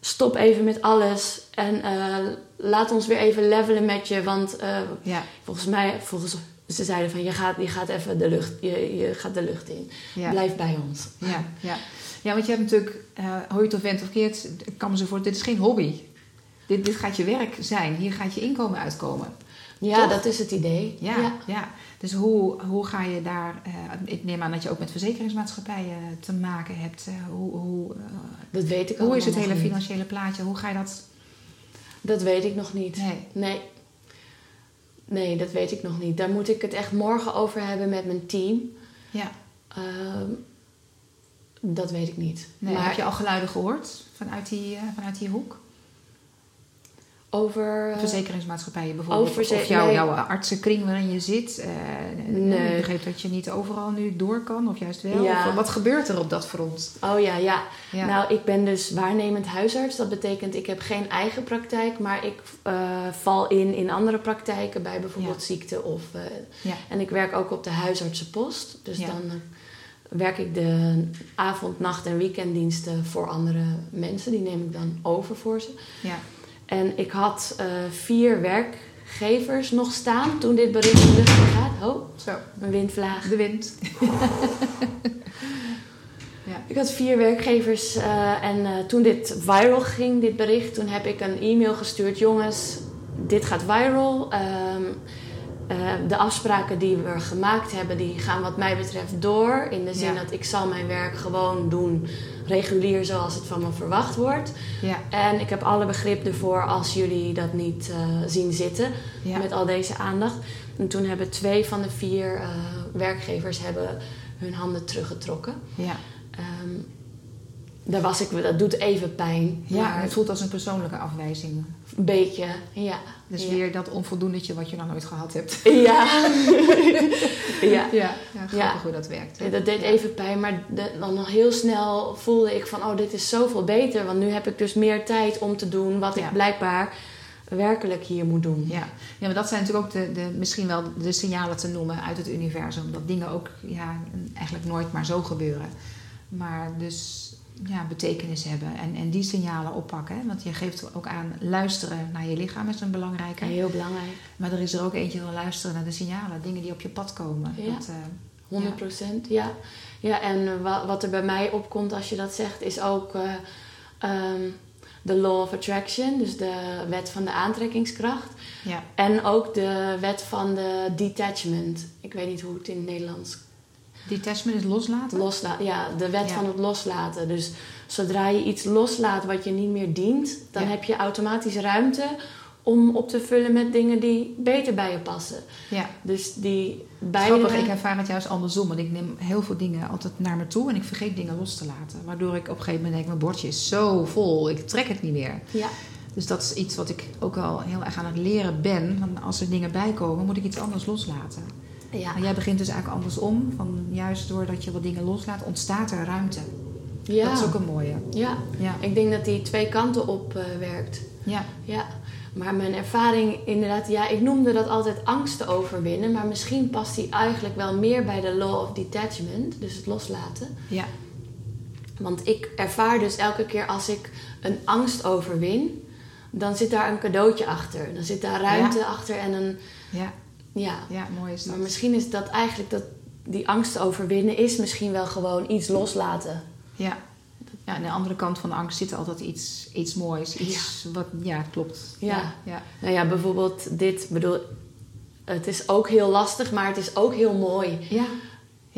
Stop even met alles. En eh, laat ons weer even levelen met je. Want eh, Ja. volgens mij, volgens, ze zeiden van, je gaat, je gaat even de lucht, je, je gaat de lucht in. Ja. Blijf bij ons. Ja, ja. ja, want je hebt natuurlijk, eh hoe je het of went of keert, ik kan me zo voor, dit is geen hobby. Dit, dit gaat je werk zijn. Hier gaat je inkomen uitkomen. Ja, Toch? dat is het idee. Ja, ja. Dus hoe, hoe ga je daar... eh, ik neem aan dat je ook met verzekeringsmaatschappijen te maken hebt. Eh, hoe, hoe, eh, Dat weet ik hoe is het hele niet. financiële plaatje? Hoe ga je dat... Dat weet ik nog niet. Nee. Nee. Nee, dat weet ik nog niet. Daar moet ik het echt morgen over hebben met mijn team. Ja. Ehm, dat weet ik niet. Nee, maar Heb je al geluiden gehoord vanuit die, eh, vanuit die hoek? Over... eh, Verzekeringsmaatschappijen bijvoorbeeld. Over of jouw, jouw artsenkring waarin je zit. Eh, Nee. Ik begreep dat je niet overal nu door kan, of juist wel. Ja. Of wat gebeurt er op dat front? Oh ja, ja. Ja. Nou, ik ben dus waarnemend huisarts. Dat betekent ik heb geen eigen praktijk, maar ik eh, val in in andere praktijken bij bijvoorbeeld Ja. ziekte. Of, en ik werk ook op de huisartsenpost. Dus dan werk ik de avond, nacht en weekenddiensten voor andere mensen. Die neem ik dan over voor ze. ja. En ik had eh, vier werkgevers nog staan toen dit bericht in de lucht gaat. Oh, Zo, een windvlaag. de wind. [LAUGHS] ja. Ik had vier werkgevers eh, en eh, toen dit viral ging, dit bericht, toen heb ik een e-mail gestuurd. Jongens, dit gaat viral. Ehm, eh, de afspraken die we gemaakt hebben, die gaan wat mij betreft door. In de zin Ja. dat ik zal mijn werk gewoon doen, regulier zoals het van me verwacht wordt. Ja. En ik heb alle begrip ervoor als jullie dat niet eh, zien zitten Ja. met al deze aandacht. En toen hebben twee van de vier eh, werkgevers hebben hun handen teruggetrokken. ja. Daar was ik, dat doet even pijn. Ja, maar het voelt als een persoonlijke afwijzing. een beetje, ja. Dus ja. weer dat onvoldoendetje wat je nog nooit gehad hebt. Ja. [LAUGHS] ja. Ja, ja grappig Ja. hoe dat werkt. hè? Dat deed even pijn, maar de- dan nog heel snel voelde ik van... oh, dit is zoveel beter, want nu heb ik dus meer tijd om te doen... wat ik blijkbaar werkelijk hier moet doen. Ja. ja, maar dat zijn natuurlijk ook de, de, misschien wel de signalen te noemen uit het universum. Dat dingen ook ja, eigenlijk nooit maar zo gebeuren. Maar dus ja, betekenis hebben en, en die signalen oppakken. Hè? Want je geeft ook aan luisteren naar je lichaam is een belangrijke. Heel belangrijk, Maar er is er ook eentje van luisteren naar de signalen, dingen die op je pad komen. Ja. Dat, eh, 100 procent. Ja. ja, en eh, wa- wat er bij mij opkomt als je dat zegt, is ook eh, ehm, de law of attraction, dus de wet van de aantrekkingskracht. ja. En ook de wet van de detachment. Ik weet niet hoe het in het Nederlands Detachment is loslaten. loslaten. Ja, de wet Ja. van het loslaten. Dus zodra je iets loslaat wat je niet meer dient, dan Ja. heb je automatisch ruimte om op te vullen met dingen die beter bij je passen. ja. Dus die beide. Grappig, ik ervaar het juist andersom. Want ik neem heel veel dingen altijd naar me toe en ik vergeet dingen los te laten. Waardoor ik op een gegeven moment denk, mijn bordje is zo vol, ik trek het niet meer. Ja, Dus dat is iets wat ik ook al heel erg aan het leren ben. Van als er dingen bij komen, moet ik iets anders loslaten. Ja, Maar jij begint dus eigenlijk andersom. Van juist doordat je wat dingen loslaat, ontstaat er ruimte. ja. Dat is ook een mooie. ja. Ja, Ik denk dat die twee kanten op eh, werkt. ja, Ja, maar mijn ervaring inderdaad, ja, ik noemde dat altijd angst te overwinnen, maar misschien past die eigenlijk wel meer bij de law of detachment, dus het loslaten. ja, Want ik ervaar dus elke keer als ik een angst overwin, dan zit daar een cadeautje achter. Dan zit daar ruimte achter en een, ja, ja. ja, mooi is dat. Maar misschien is dat eigenlijk dat die angst overwinnen is misschien wel gewoon iets loslaten. Ja. ja, aan de andere kant van de angst zit altijd iets, iets moois. Iets wat, ja, klopt. Ja. ja. Nou ja, bijvoorbeeld dit, bedoel, het is ook heel lastig, maar het is ook heel mooi. Ja.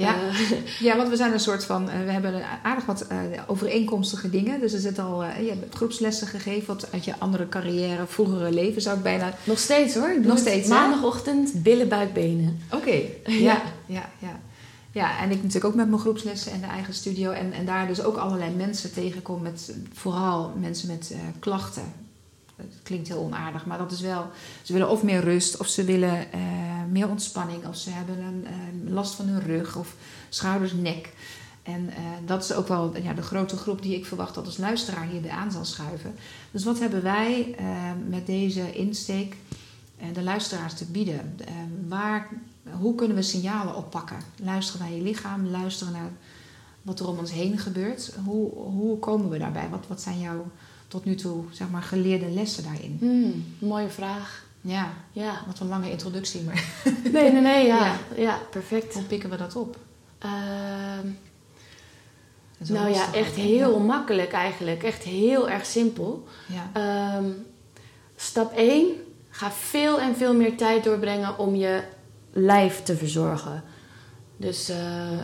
Ja. Eh, [LAUGHS] ja, want we zijn een soort van. eh, We hebben aardig wat eh, overeenkomstige dingen. Dus er zit al. je hebt groepslessen gegeven wat uit je andere carrière, vroegere leven zou ik bijna. Nog steeds hoor. Nog steeds? Maandagochtend billen, buik, benen. Oké. [LAUGHS] Ja. Ja, ja, ja. Ja, en ik natuurlijk ook met mijn groepslessen en de eigen studio. En, en daar dus ook allerlei mensen tegenkom met vooral mensen met klachten. Het klinkt heel onaardig, maar dat is wel. Ze willen of meer rust, of ze willen eh, meer ontspanning, of ze hebben een eh, last van hun rug of schouders, nek. En eh, dat is ook wel ja, de grote groep die ik verwacht dat als luisteraar hier aan zal schuiven. Dus wat hebben wij met deze insteek de luisteraars te bieden? Waar, hoe kunnen we signalen oppakken? Luisteren naar je lichaam, luisteren naar wat er om ons heen gebeurt. Hoe, hoe komen we daarbij? Wat, wat zijn jouw tot nu toe zeg maar, geleerde lessen daarin? Hmm, mooie vraag. Ja, Ja. wat een lange introductie, maar [LAUGHS] Nee, nee, nee. Ja, Ja. ja. perfect. hoe pikken we dat op? Ehm, nou ja, echt heel makkelijk eigenlijk. Echt heel erg simpel. Ja. Ehm, stap 1. Ga veel en veel meer tijd doorbrengen om je lijf te verzorgen. Dus eh,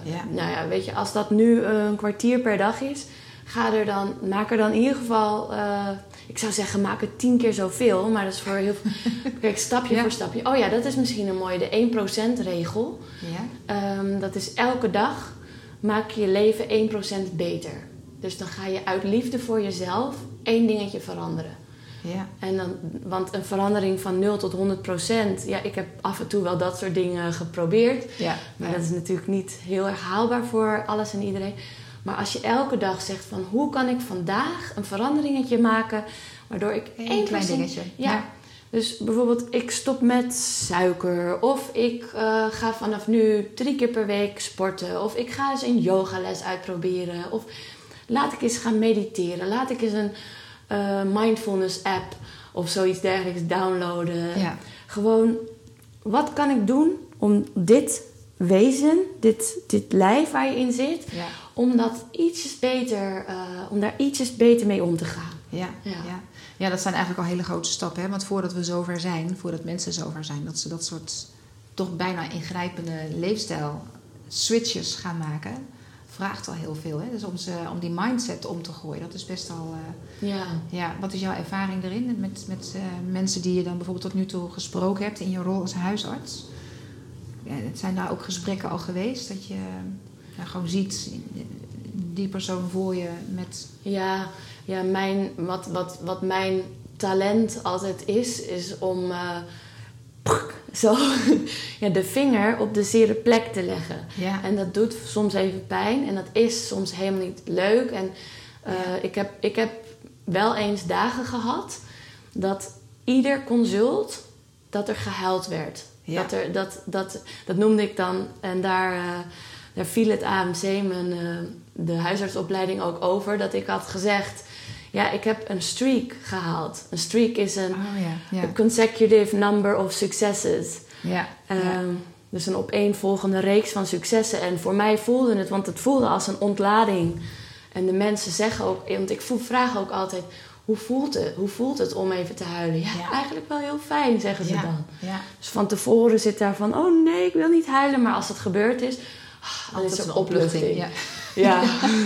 Ja. Nou ja, weet je, als dat nu een kwartier per dag is, ga er dan, maak er dan in ieder geval, eh, ik zou zeggen, maak het tien keer zoveel, maar dat is voor heel veel. [LAUGHS] Kijk, stapje Ja. voor stapje. Oh ja, dat is misschien een mooie, de 1% regel. Ja? Ehm, dat is elke dag maak je je leven 1% beter. Dus dan ga je uit liefde voor jezelf één dingetje veranderen. Ja. En dan, want een verandering van 0 tot 100 procent, ja, ik heb af en toe wel dat soort dingen geprobeerd. Ja. Maar dat is natuurlijk niet heel erg haalbaar voor alles en iedereen. Maar als je elke dag zegt van hoe kan ik vandaag een veranderingetje maken waardoor ik één klein procent- dingetje. Ja. Ja. Dus bijvoorbeeld ik stop met suiker of ik eh, ga vanaf nu drie keer per week sporten of ik ga eens een yogales uitproberen of laat ik eens gaan mediteren, laat ik eens een eh, mindfulness app of zoiets dergelijks downloaden. Ja. Gewoon, wat kan ik doen om dit wezen, dit, dit lijf waar je in zit, Ja. Om dat ietsjes beter, eh, om daar ietsjes beter mee om te gaan. Ja, Ja. ja. Ja. dat zijn eigenlijk al hele grote stappen. Hè? Want voordat we zover zijn, voordat mensen zover zijn, dat ze dat soort toch bijna ingrijpende leefstijl switches gaan maken, vraagt al heel veel. Hè? Dus om, ze, om die mindset om te gooien, dat is best al. eh, Ja. ja, wat is jouw ervaring erin met, met eh, mensen die je dan bijvoorbeeld tot nu toe gesproken hebt in je rol als huisarts? Ja, het zijn daar ook gesprekken al geweest dat je ja, gewoon ziet die persoon voor je met. Ja, ja mijn, wat, wat, wat mijn talent altijd is, is om eh, zo [LAUGHS] ja, de vinger op de zere plek te leggen. Ja, En dat doet soms even pijn en dat is soms helemaal niet leuk. En eh, Ja. ik, heb, ik heb wel eens dagen gehad dat ieder consult dat er gehuild werd. Ja. Dat, er, dat, dat, dat noemde ik dan. En daar, eh, daar viel het AMC, mijn, eh, de huisartsopleiding, ook over. Dat ik had gezegd, ja, ik heb een streak gehaald. Een streak is een oh consecutive number of successes. ja. Ehm, Dus een opeenvolgende reeks van successen. En voor mij voelde het, want het voelde als een ontlading. En de mensen zeggen ook, want ik vraag ook altijd: hoe voelt het? Hoe voelt het om even te huilen? Ja, Ja. eigenlijk wel heel fijn, zeggen ze ja. dan. ja. Dus van tevoren zit daar van: oh nee, ik wil niet huilen. Maar als het gebeurd is, ah, is Altijd er een opluchting. Ja. Ja.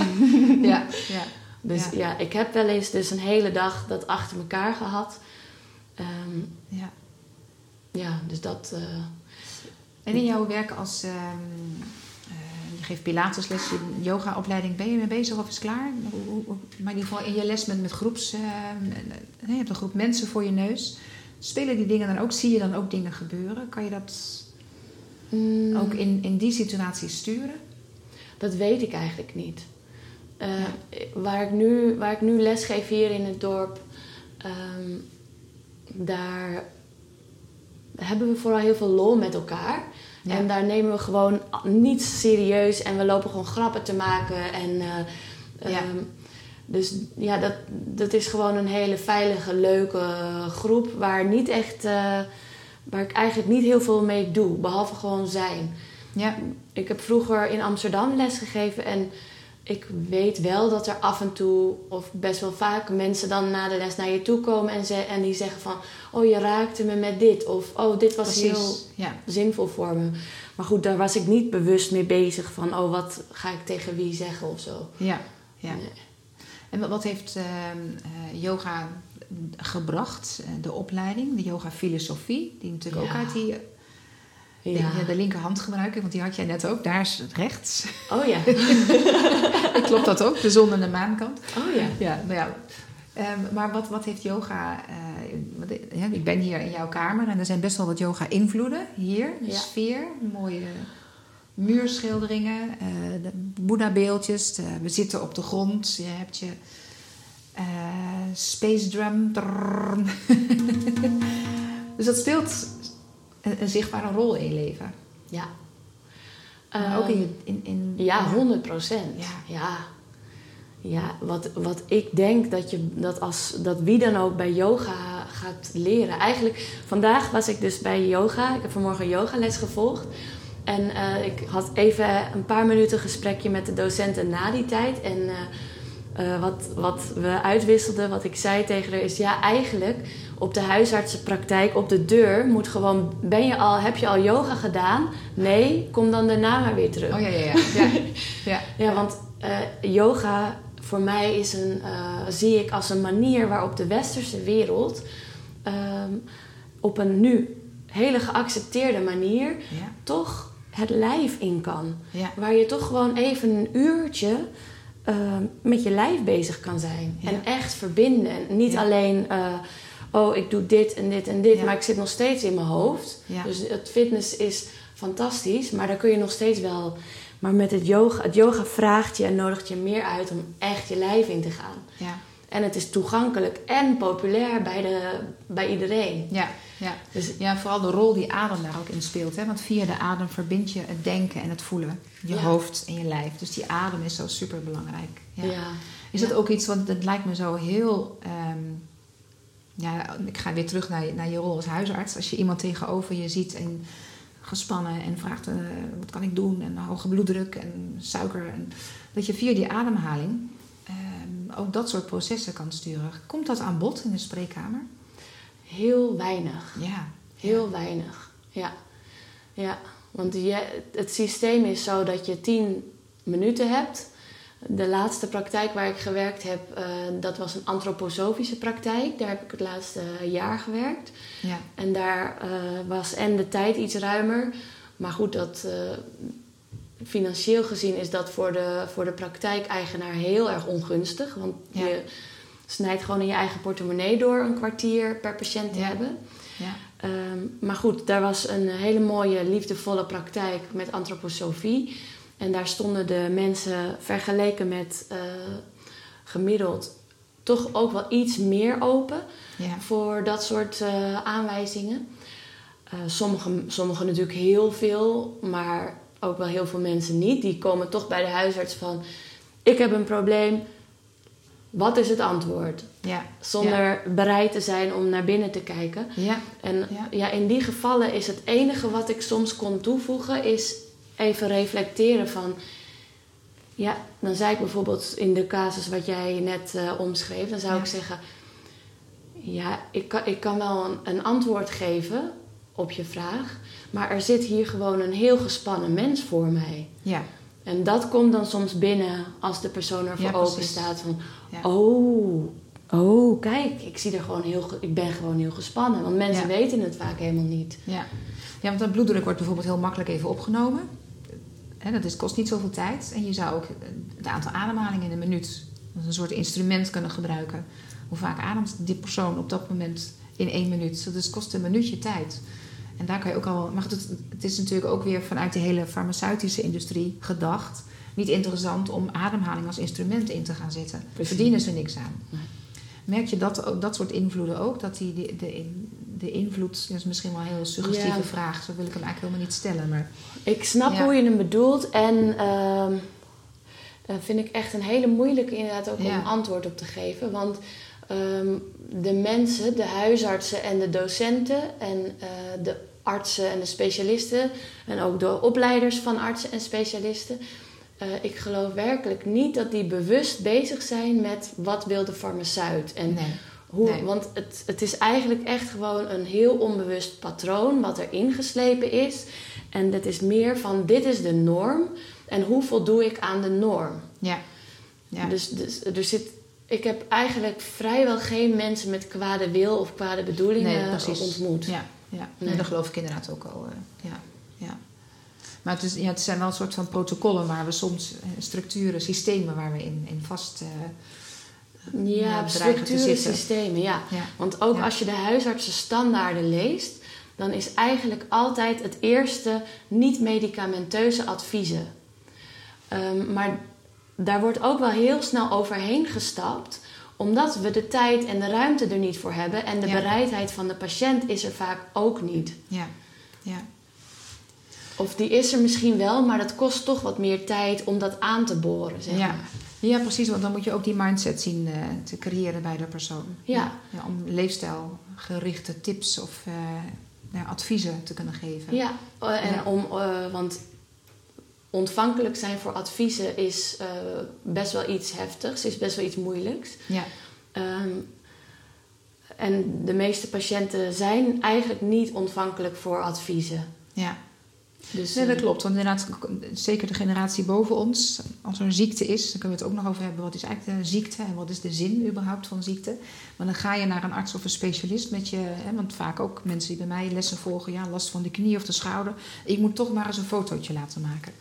[LAUGHS] ja, ja. Dus Ja. ik heb wel eens dus een hele dag dat achter elkaar gehad. Ehm, ja. ja, dus dat. eh, En in jouw werk als. ehm, eh, je geeft Pilatesles, je yogaopleiding, ben je mee bezig of is het klaar? Maar in ieder geval in je les met, met groeps. ehm, eh, je hebt een groep mensen voor je neus. Spelen die dingen dan ook? Zie je dan ook dingen gebeuren? Kan je dat mm, ook in, in die situatie sturen? Dat weet ik eigenlijk niet. Eh, waar, ik nu, waar ik nu les geef hier in het dorp, ehm, daar hebben we vooral heel veel lol met elkaar. Ja. En daar nemen we gewoon niets serieus en we lopen gewoon grappen te maken. En, eh, Ja. ehm, dus ja, dat, dat is gewoon een hele veilige, leuke groep waar, niet echt, eh, waar ik eigenlijk niet heel veel mee doe, behalve gewoon zijn. Ja, Ik heb vroeger in Amsterdam lesgegeven en ik weet wel dat er af en toe, of best wel vaak, mensen dan na de les naar je toe komen en, ze, en die zeggen van, oh je raakte me met dit, of oh dit was precies. heel Ja. zinvol voor me. Maar goed, daar was ik niet bewust mee bezig van, oh wat ga ik tegen wie zeggen of zo. Ja, ja. Nee. En wat- heeft eh, yoga gebracht? Eh, de opleiding, de yoga filosofie, die natuurlijk ook uit die de, Ja. ja, de linkerhand gebruiken, want die had jij net ook. Daar is het rechts. Oh ja. [LAUGHS] Klopt dat ook? De zon en de maankant. Oh ja. Ja, nou ja. Ehm, maar wat, wat heeft yoga... eh, ik ben hier in jouw kamer en er zijn best wel wat yoga-invloeden. Hier, de Ja. sfeer, mooie muurschilderingen, eh de Boeddha-beeldjes. de- we zitten op de grond. Je hebt je eh, space drum. Dus dat speelt een, zichtbare rol in je leven. Ja. Ook in, in, in Ja, 100 procent. Ja. Ja. ja. wat, wat ik denk dat, je, dat, als, dat wie dan ook bij yoga gaat leren. Eigenlijk, vandaag was ik dus bij yoga. Ik heb vanmorgen yogales gevolgd. En ik had even een paar minuten gesprekje met de docenten na die tijd. En eh, wat, wat we uitwisselden, wat ik zei tegen haar, is ja, eigenlijk op de huisartsenpraktijk, op de deur, moet gewoon, ben je al, heb je al yoga gedaan? Nee, kom dan daarna maar weer terug. Oh ja, ja, ja. [LAUGHS] ja. ja. Ja, want eh, yoga voor mij is een, eh, zie ik als een manier waarop de westerse wereld ehm, op een nu hele geaccepteerde manier ja. toch het lijf in kan. ja. Waar je toch gewoon even een uurtje ehm, met je lijf bezig kan zijn. Ja. En echt verbinden. En niet Ja. alleen eh, oh, ik doe dit en dit en dit, Ja. maar ik zit nog steeds in mijn hoofd. Dus het fitness is fantastisch, maar daar kun je nog steeds wel. Maar met het yoga, het yoga vraagt je en nodigt je meer uit om echt je lijf in te gaan. Ja, En het is toegankelijk en populair bij, de, bij iedereen. ja, ja. Dus Ja, vooral de rol die adem daar ook in speelt. Hè? Want via de adem verbind je het denken en het voelen. Je Ja. hoofd en je lijf. Dus die adem is zo super belangrijk. ja. Ja. Is dat ook iets, want het lijkt me zo heel... ehm, ja, ik ga weer terug naar, naar je rol als huisarts. Als je iemand tegenover je ziet en gespannen en vraagt... eh, wat kan ik doen? En hoge bloeddruk en suiker. En, dat je via die ademhaling ook dat soort processen kan sturen. Komt dat aan bod in de spreekkamer? Heel weinig. Ja. Heel weinig. Ja. ja. Want je, het systeem is zo dat je tien minuten hebt. De laatste praktijk waar ik gewerkt heb, eh, dat was een antroposofische praktijk. Daar heb ik het laatste jaar gewerkt. Ja. En daar eh, was en de tijd iets ruimer. Maar goed, dat, eh, financieel gezien is dat voor de, voor de praktijkeigenaar heel erg ongunstig. Want Ja. je snijdt gewoon in je eigen portemonnee door een kwartier per patiënt te Ja. hebben. Ja. Ehm, maar goed, daar was een hele mooie, liefdevolle praktijk met antroposofie. En daar stonden de mensen vergeleken met eh, gemiddeld toch ook wel iets meer open Ja. voor dat soort eh, aanwijzingen. Eh Sommigen sommige natuurlijk heel veel, maar ook wel heel veel mensen niet. Die komen toch bij de huisarts van: Ik heb een probleem, wat is het antwoord? Ja. Zonder bereid te zijn om naar binnen te kijken. Ja. En Ja. in die gevallen is het enige wat ik soms kon toevoegen, is even reflecteren van. Ja, dan zei ik bijvoorbeeld in de casus wat jij net eh, omschreef, dan zou ik zeggen: Ja, ik kan, ik kan wel een, een antwoord geven op je vraag, maar er zit hier gewoon een heel gespannen mens voor mij. Ja. En dat komt dan soms binnen als de persoon ervoor Ja, precies. open staat van... Ja. Oh, oh, kijk, ik, zie er gewoon heel, ik ben gewoon heel gespannen. Want mensen Ja. weten het vaak helemaal niet. Ja. ja, want een bloeddruk wordt bijvoorbeeld heel makkelijk even opgenomen. Hè, dat is, kost niet zoveel tijd. En je zou ook het aantal ademhalingen in een minuut als een soort instrument kunnen gebruiken. Hoe vaak ademt die persoon op dat moment in één minuut? Dus het kost een minuutje tijd. En daar kan je ook al. Maar het, het is natuurlijk ook weer vanuit de hele farmaceutische industrie gedacht. Niet interessant om ademhaling als instrument in te gaan zetten. Precies. verdienen ze niks aan. Nee. Merk je dat, dat soort invloeden ook? Dat die, de, de, de invloed, dat is misschien wel een heel suggestieve Ja. vraag, zo wil ik hem eigenlijk helemaal niet stellen. Maar Ik snap Ja. hoe je hem bedoelt. En eh, vind ik echt een hele moeilijke inderdaad ook om Ja. antwoord op te geven. Want ehm, de mensen, de huisartsen en de docenten en eh, de artsen en de specialisten... en ook de opleiders van artsen en specialisten... eh, ik geloof werkelijk niet dat die bewust bezig zijn met wat wil de farmaceut. En nee. hoe, Nee. Want het, het is eigenlijk echt gewoon een heel onbewust patroon wat er ingeslepen is. En dat is meer van dit is de norm en hoe voldoe ik aan de norm. Ja. ja. Dus, dus er zit, ik heb eigenlijk vrijwel geen mensen met kwade wil of kwade bedoelingen nee, ontmoet. Ja, ja. Nee. Nee, dat geloof ik inderdaad ook al. eh, ja. Ja. Maar het, is, ja, het zijn wel een soort van protocollen waar we soms eh, structuren, systemen waar we in, in vast. eh, Ja, structuren, systemen, ja. ja. Want ook Ja. als je de huisartsenstandaarden leest, dan is eigenlijk altijd het eerste niet-medicamenteuze adviezen. Ehm, maar daar wordt ook wel heel snel overheen gestapt, omdat we de tijd en de ruimte er niet voor hebben. En de Ja. bereidheid van de patiënt is er vaak ook niet. ja. ja. Of die is er misschien wel, maar dat kost toch wat meer tijd om dat aan te boren. Zeg Ja. maar. Ja, precies, want dan moet je ook die mindset zien eh, te creëren bij de persoon. Ja. Ja, om leefstijlgerichte tips of eh, ja, adviezen te kunnen geven. Ja, eh, en om, want ontvankelijk zijn voor adviezen is eh, best wel iets heftigs, is best wel iets moeilijks. Ja. Ehm, en de meeste patiënten zijn eigenlijk niet ontvankelijk voor adviezen. ja. Dus, Nee, dat eh, klopt. Want inderdaad, zeker de generatie boven ons, als er een ziekte is, dan kunnen we het ook nog over hebben. Wat is eigenlijk de ziekte en wat is de zin überhaupt van ziekte? Maar dan ga je naar een arts of een specialist met je, hè, want vaak ook mensen die bij mij lessen volgen, ja, last van de knie of de schouder. Ik moet toch maar eens een fotootje laten maken.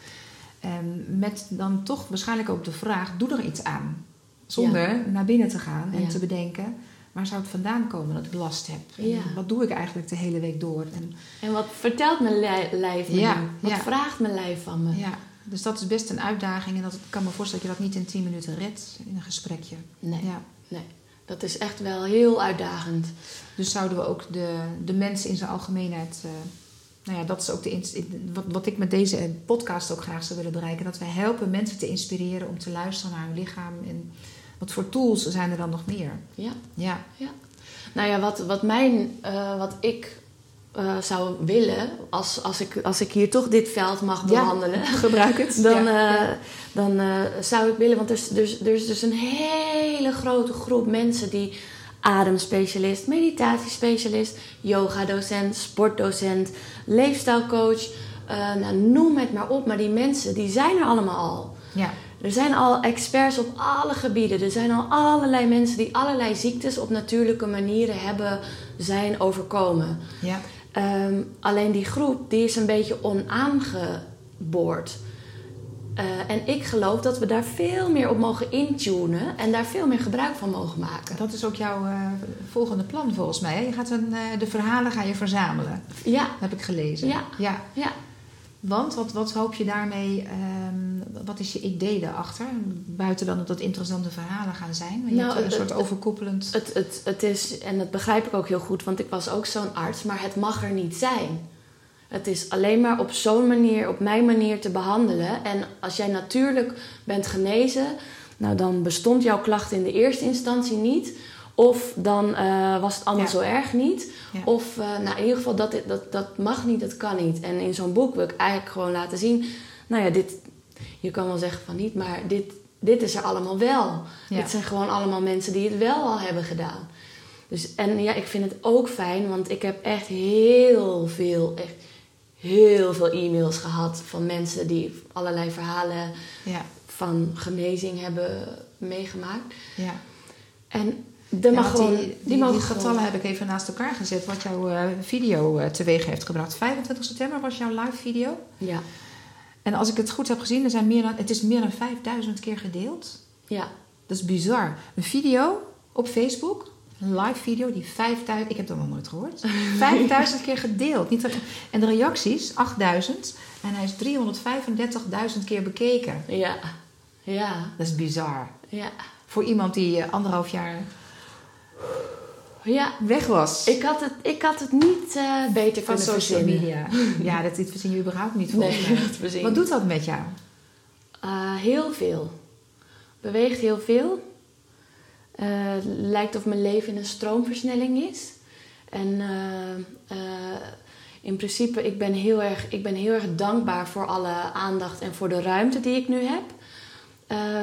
En met dan toch waarschijnlijk ook de vraag, doe er iets aan. Zonder naar binnen te gaan en Ja. te bedenken, waar zou het vandaan komen dat ik last heb? Ja. Wat doe ik eigenlijk de hele week door? En, En wat vertelt mijn li- lijf me? Wat vraagt mijn lijf van me? ja, dus dat is best een uitdaging. En dat, ik kan me voorstellen dat je dat niet in 10 minuten redt in een gesprekje. Nee, nee. Dat is echt wel heel uitdagend. Dus zouden we ook de, de mensen in zijn algemeenheid. eh, nou ja, dat is ook de, wat, wat ik met deze podcast ook graag zou willen bereiken. Dat wij helpen mensen te inspireren om te luisteren naar hun lichaam. En wat voor tools zijn er dan nog meer? Ja. Ja, Nou ja, wat, wat, mijn, eh, wat ik eh, zou willen, als, als, ik, als ik hier toch dit veld mag Ja. behandelen, [LAUGHS] gebruik het. [LAUGHS] dan, ja. eh, dan zou ik willen, want er er, er is dus een hele grote groep mensen die ademspecialist, meditatiespecialist, yogadocent, sportdocent, leefstijlcoach, eh, nou, noem het maar op. Maar die mensen, die zijn er allemaal al. ja. Er zijn al experts op alle gebieden. Er zijn al allerlei mensen die allerlei ziektes op natuurlijke manieren hebben zijn overkomen. ja. Ehm, alleen die groep die is een beetje onaangeboord. Eh, en ik geloof dat we daar veel meer op mogen intunen en daar veel meer gebruik van mogen maken. Dat is ook jouw eh, volgende plan volgens mij. hè? Je gaat een, eh, de verhalen ga je verzamelen. Ja, heb ik gelezen. Ja. ja. ja. Want wat, wat hoop je daarmee, ehm, wat is je idee daarachter? Buiten dan dat het interessante verhalen gaan zijn. Maar je Nou, hebt een soort overkoepelend... Het, het, het is, en dat begrijp ik ook heel goed, want ik was ook zo'n arts, maar het mag er niet zijn. Het is alleen maar op zo'n manier, op mijn manier te behandelen. En als jij natuurlijk bent genezen, nou dan bestond jouw klacht in de eerste instantie niet. Of dan eh, was het allemaal Ja. zo erg niet. Ja. Of eh, nou, in ieder geval, dat, dat, dat mag niet, dat kan niet. En in zo'n boek wil ik eigenlijk gewoon laten zien... Nou ja, dit, je kan wel zeggen van niet, maar dit, dit is er allemaal wel. Ja. Dit zijn gewoon allemaal mensen die het wel al hebben gedaan. Dus, en ja, ik vind het ook fijn, want ik heb echt heel veel, echt heel veel e-mails gehad van mensen die allerlei verhalen Ja, van genezing hebben meegemaakt. ja. En mag gewoon, die, die, getallen heb ik even naast elkaar gezet. Wat jouw eh, video eh, teweeg heeft gebracht. 25 september was jouw live video. Ja, En als ik het goed heb gezien, er zijn meer dan, het is meer dan 5000 keer gedeeld. ja, Dat is bizar. Een video op Facebook, live video die 5000, ik heb dat nog nooit gehoord, [LAUGHS] 5000 keer gedeeld. Niet en de reacties, 8000. En hij is 335.000 keer bekeken. ja, ja, Dat is bizar. ja. Voor iemand die eh, anderhalf jaar Ja, weg was ik had het, ik had het niet eh, beter van kunnen social media. [LAUGHS] Ja, dat, dit verzin je überhaupt niet volgens Nee, [LAUGHS] Wat doet dat met jou? Uh, heel veel. Beweegt heel veel. Uh, lijkt of mijn leven in een stroomversnelling is. En uh, uh, in principe, ik ben, heel erg, ik ben heel erg dankbaar voor alle aandacht en voor de ruimte die ik nu heb.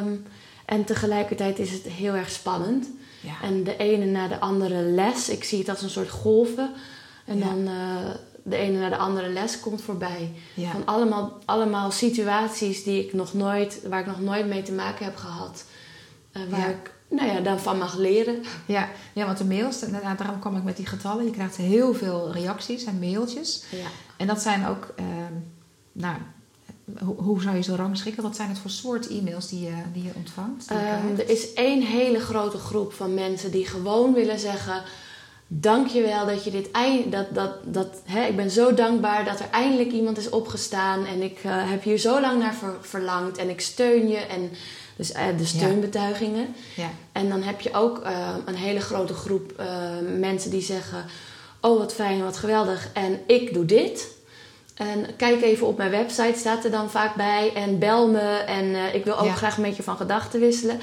Um, en tegelijkertijd is het heel erg spannend. Ja. En de ene na de andere les, ik zie het als een soort golven. En Ja. dan de ene na de andere les komt voorbij. Ja. Van allemaal, allemaal situaties die ik nog nooit, waar ik nog nooit mee te maken heb gehad. Waar ik nou ja, dan van mag leren. Ja, ja, want de mails, daarom kwam ik met die getallen. Je krijgt heel veel reacties en mailtjes. Ja. En dat zijn ook, uh, nou, hoe, hoe, zou je ze rangschikken? Wat zijn het voor soort e-mails die je, die je ontvangt? Die je um, er is één hele grote groep van mensen die gewoon willen zeggen... Dankjewel dat je dit eind, dat, dat, dat, hè, ik ben zo dankbaar dat er eindelijk iemand is opgestaan en ik uh, heb hier zo lang naar ver, verlangd en ik steun je en dus uh, de steunbetuigingen. Ja. En dan heb je ook uh, een hele grote groep uh, mensen die zeggen: Oh, wat fijn, wat geweldig. En ik doe dit. En kijk even op mijn website, staat er dan vaak bij. En bel me. En ik wil ook graag met je van gedachten wisselen.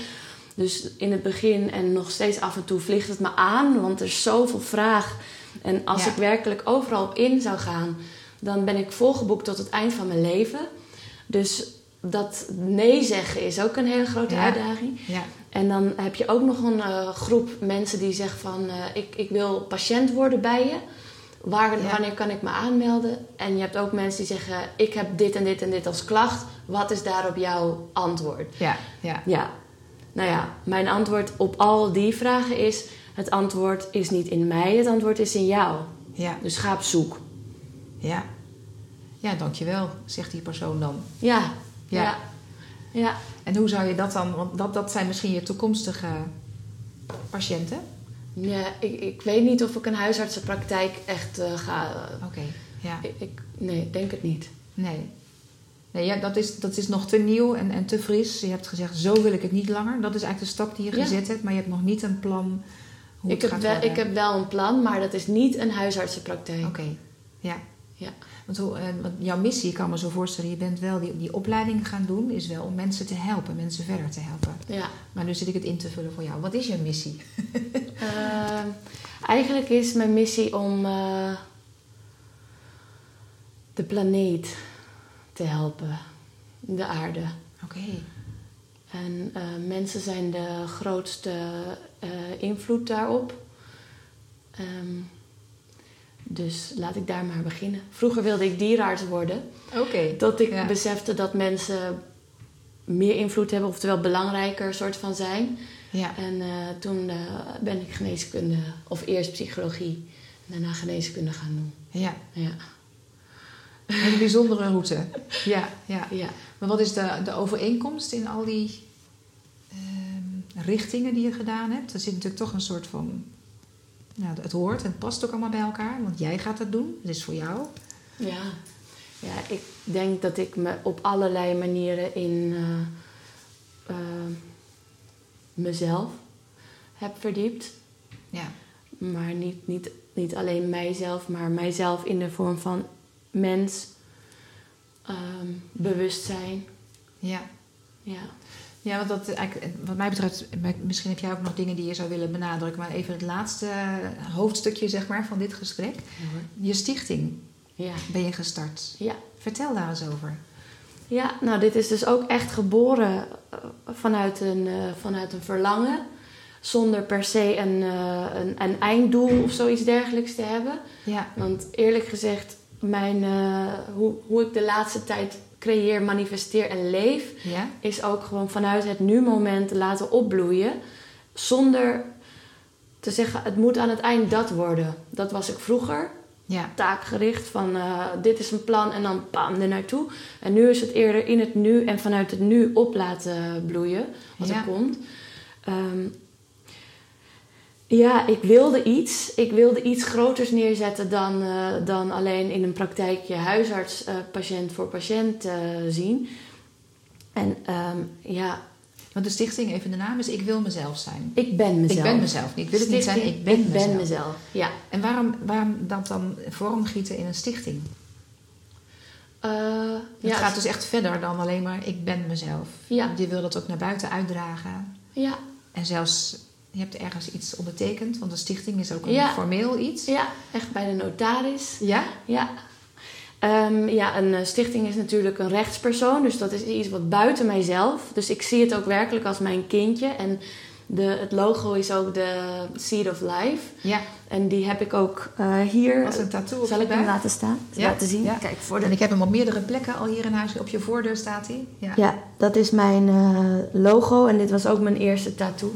Dus in het begin en nog steeds af en toe vliegt het me aan, want er is zoveel vraag. En als Ja. ik werkelijk overal op in zou gaan, dan ben ik volgeboekt tot het eind van mijn leven. Dus dat nee zeggen is ook een hele grote Ja. uitdaging. Ja. En dan heb je ook nog een uh, groep mensen die zeggen van... Uh, ik, ik wil patiënt worden bij je. Waar, Ja. Wanneer kan ik me aanmelden? En je hebt ook mensen die zeggen... ik heb dit en dit en dit als klacht. Wat is daarop jouw antwoord? Ja. Ja. Ja, nou ja, mijn antwoord op al die vragen is... het antwoord is niet in mij, het antwoord is in jou. Ja. Dus ga op zoek. Ja. Ja, dankjewel, zegt die persoon dan. Ja, Ja. ja. En hoe zou je dat dan, want dat, dat zijn misschien je toekomstige patiënten. Ja, ik, ik weet niet of ik een huisartsenpraktijk echt uh, ga. Oké, ja. Ik, ik, nee, denk het niet. Nee. Nee, ja, dat, is, dat is nog te nieuw en, en te fris. Je hebt gezegd, zo wil ik het niet langer. Dat is eigenlijk de stap die je gezet hebt, maar je hebt nog niet een plan hoe ik het heb gaat wel, worden. Ik heb wel een plan, maar dat is niet een huisartsenpraktijk. Oké, ja. Ja. Want, hoe, eh, want jouw missie, ik kan me zo voorstellen, je bent wel die, die opleiding gaan doen, is wel om mensen te helpen, mensen verder te helpen. Ja. Maar nu zit ik het in te vullen voor jou. Wat is je missie? [LAUGHS] Ehm, eigenlijk is mijn missie om eh, de planeet te helpen, de aarde. Oké. En eh, mensen zijn de grootste eh, invloed daarop. Ehm, dus laat ik daar maar beginnen. Vroeger wilde ik dierenarts worden. Oké. Tot ik Ja. besefte dat mensen meer invloed hebben, oftewel belangrijker soort van zijn. Ja. En eh, toen eh, ben ik geneeskunde, of eerst psychologie, en daarna geneeskunde gaan doen. Ja. Ja. Een hele bijzondere route. [LAUGHS] Ja, ja. ja. Maar wat is de, de overeenkomst in al die ehm, richtingen die je gedaan hebt? Er zit natuurlijk toch een soort van... Nou, het hoort en het past ook allemaal bij elkaar. Want jij gaat het doen. Het is voor jou. Ja. ja, ik denk dat ik me op allerlei manieren in eh, eh, mezelf heb verdiept. Ja. Maar niet, niet, niet alleen mijzelf, maar mijzelf in de vorm van mens, ehm, bewustzijn. Ja. Ja. Ja, want dat eigenlijk, wat mij betreft, misschien heb jij ook nog dingen die je zou willen benadrukken, maar even het laatste hoofdstukje zeg maar, van dit gesprek. Je stichting Ja. ben je gestart. ja. Vertel daar eens over. Ja, nou, dit is dus ook echt geboren eh, vanuit een, eh, vanuit een verlangen. Zonder per se een, eh, een, een einddoel of zoiets dergelijks te hebben. Ja, Want eerlijk gezegd, mijn, eh, hoe, hoe ik de laatste tijd creëer, manifesteer en leef, ja, is ook gewoon vanuit het nu-moment laten opbloeien. Zonder te zeggen, het moet aan het eind dat worden. Dat was ik vroeger. ja, Taakgericht van eh, dit is een plan en dan bam er naartoe. En nu is het eerder in het nu en vanuit het nu op laten bloeien wat Ja. er komt. Ja, ik wilde iets. Ik wilde iets groters neerzetten dan, eh, dan alleen in een praktijkje huisarts eh, patiënt voor patiënt eh, zien. En ehm, ja, want de stichting, even de naam is Ik wil mezelf zijn. ik ben mezelf. Ik ben mezelf niet. Ik wil het niet zijn, ik ben ik ben mezelf. Ja. En waarom, waarom dat dan vormgieten in een stichting? Het ja, gaat dus echt verder dan alleen maar ik ben mezelf. Ja. Je wil dat ook naar buiten uitdragen. ja, En zelfs, je hebt ergens iets ondertekend, want een stichting is ook een Ja. formeel iets. ja, echt bij de notaris. Ja? Ja. Ehm, ja, een eh, stichting is natuurlijk een rechtspersoon, dus dat is iets wat buiten mijzelf. Dus ik zie het ook werkelijk als mijn kindje. En de, het logo is ook de Seed of Life. Ja. En die heb ik ook eh, hier. Als een tattoo op Zal je ik hem laten staan? Ja. Laten zien? Ja. Kijk, voor de... En ik heb hem op meerdere plekken al hier in huis. Op je voordeur staat hij. Ja. Ja, dat is mijn eh, logo en dit was ook mijn eerste tattoo.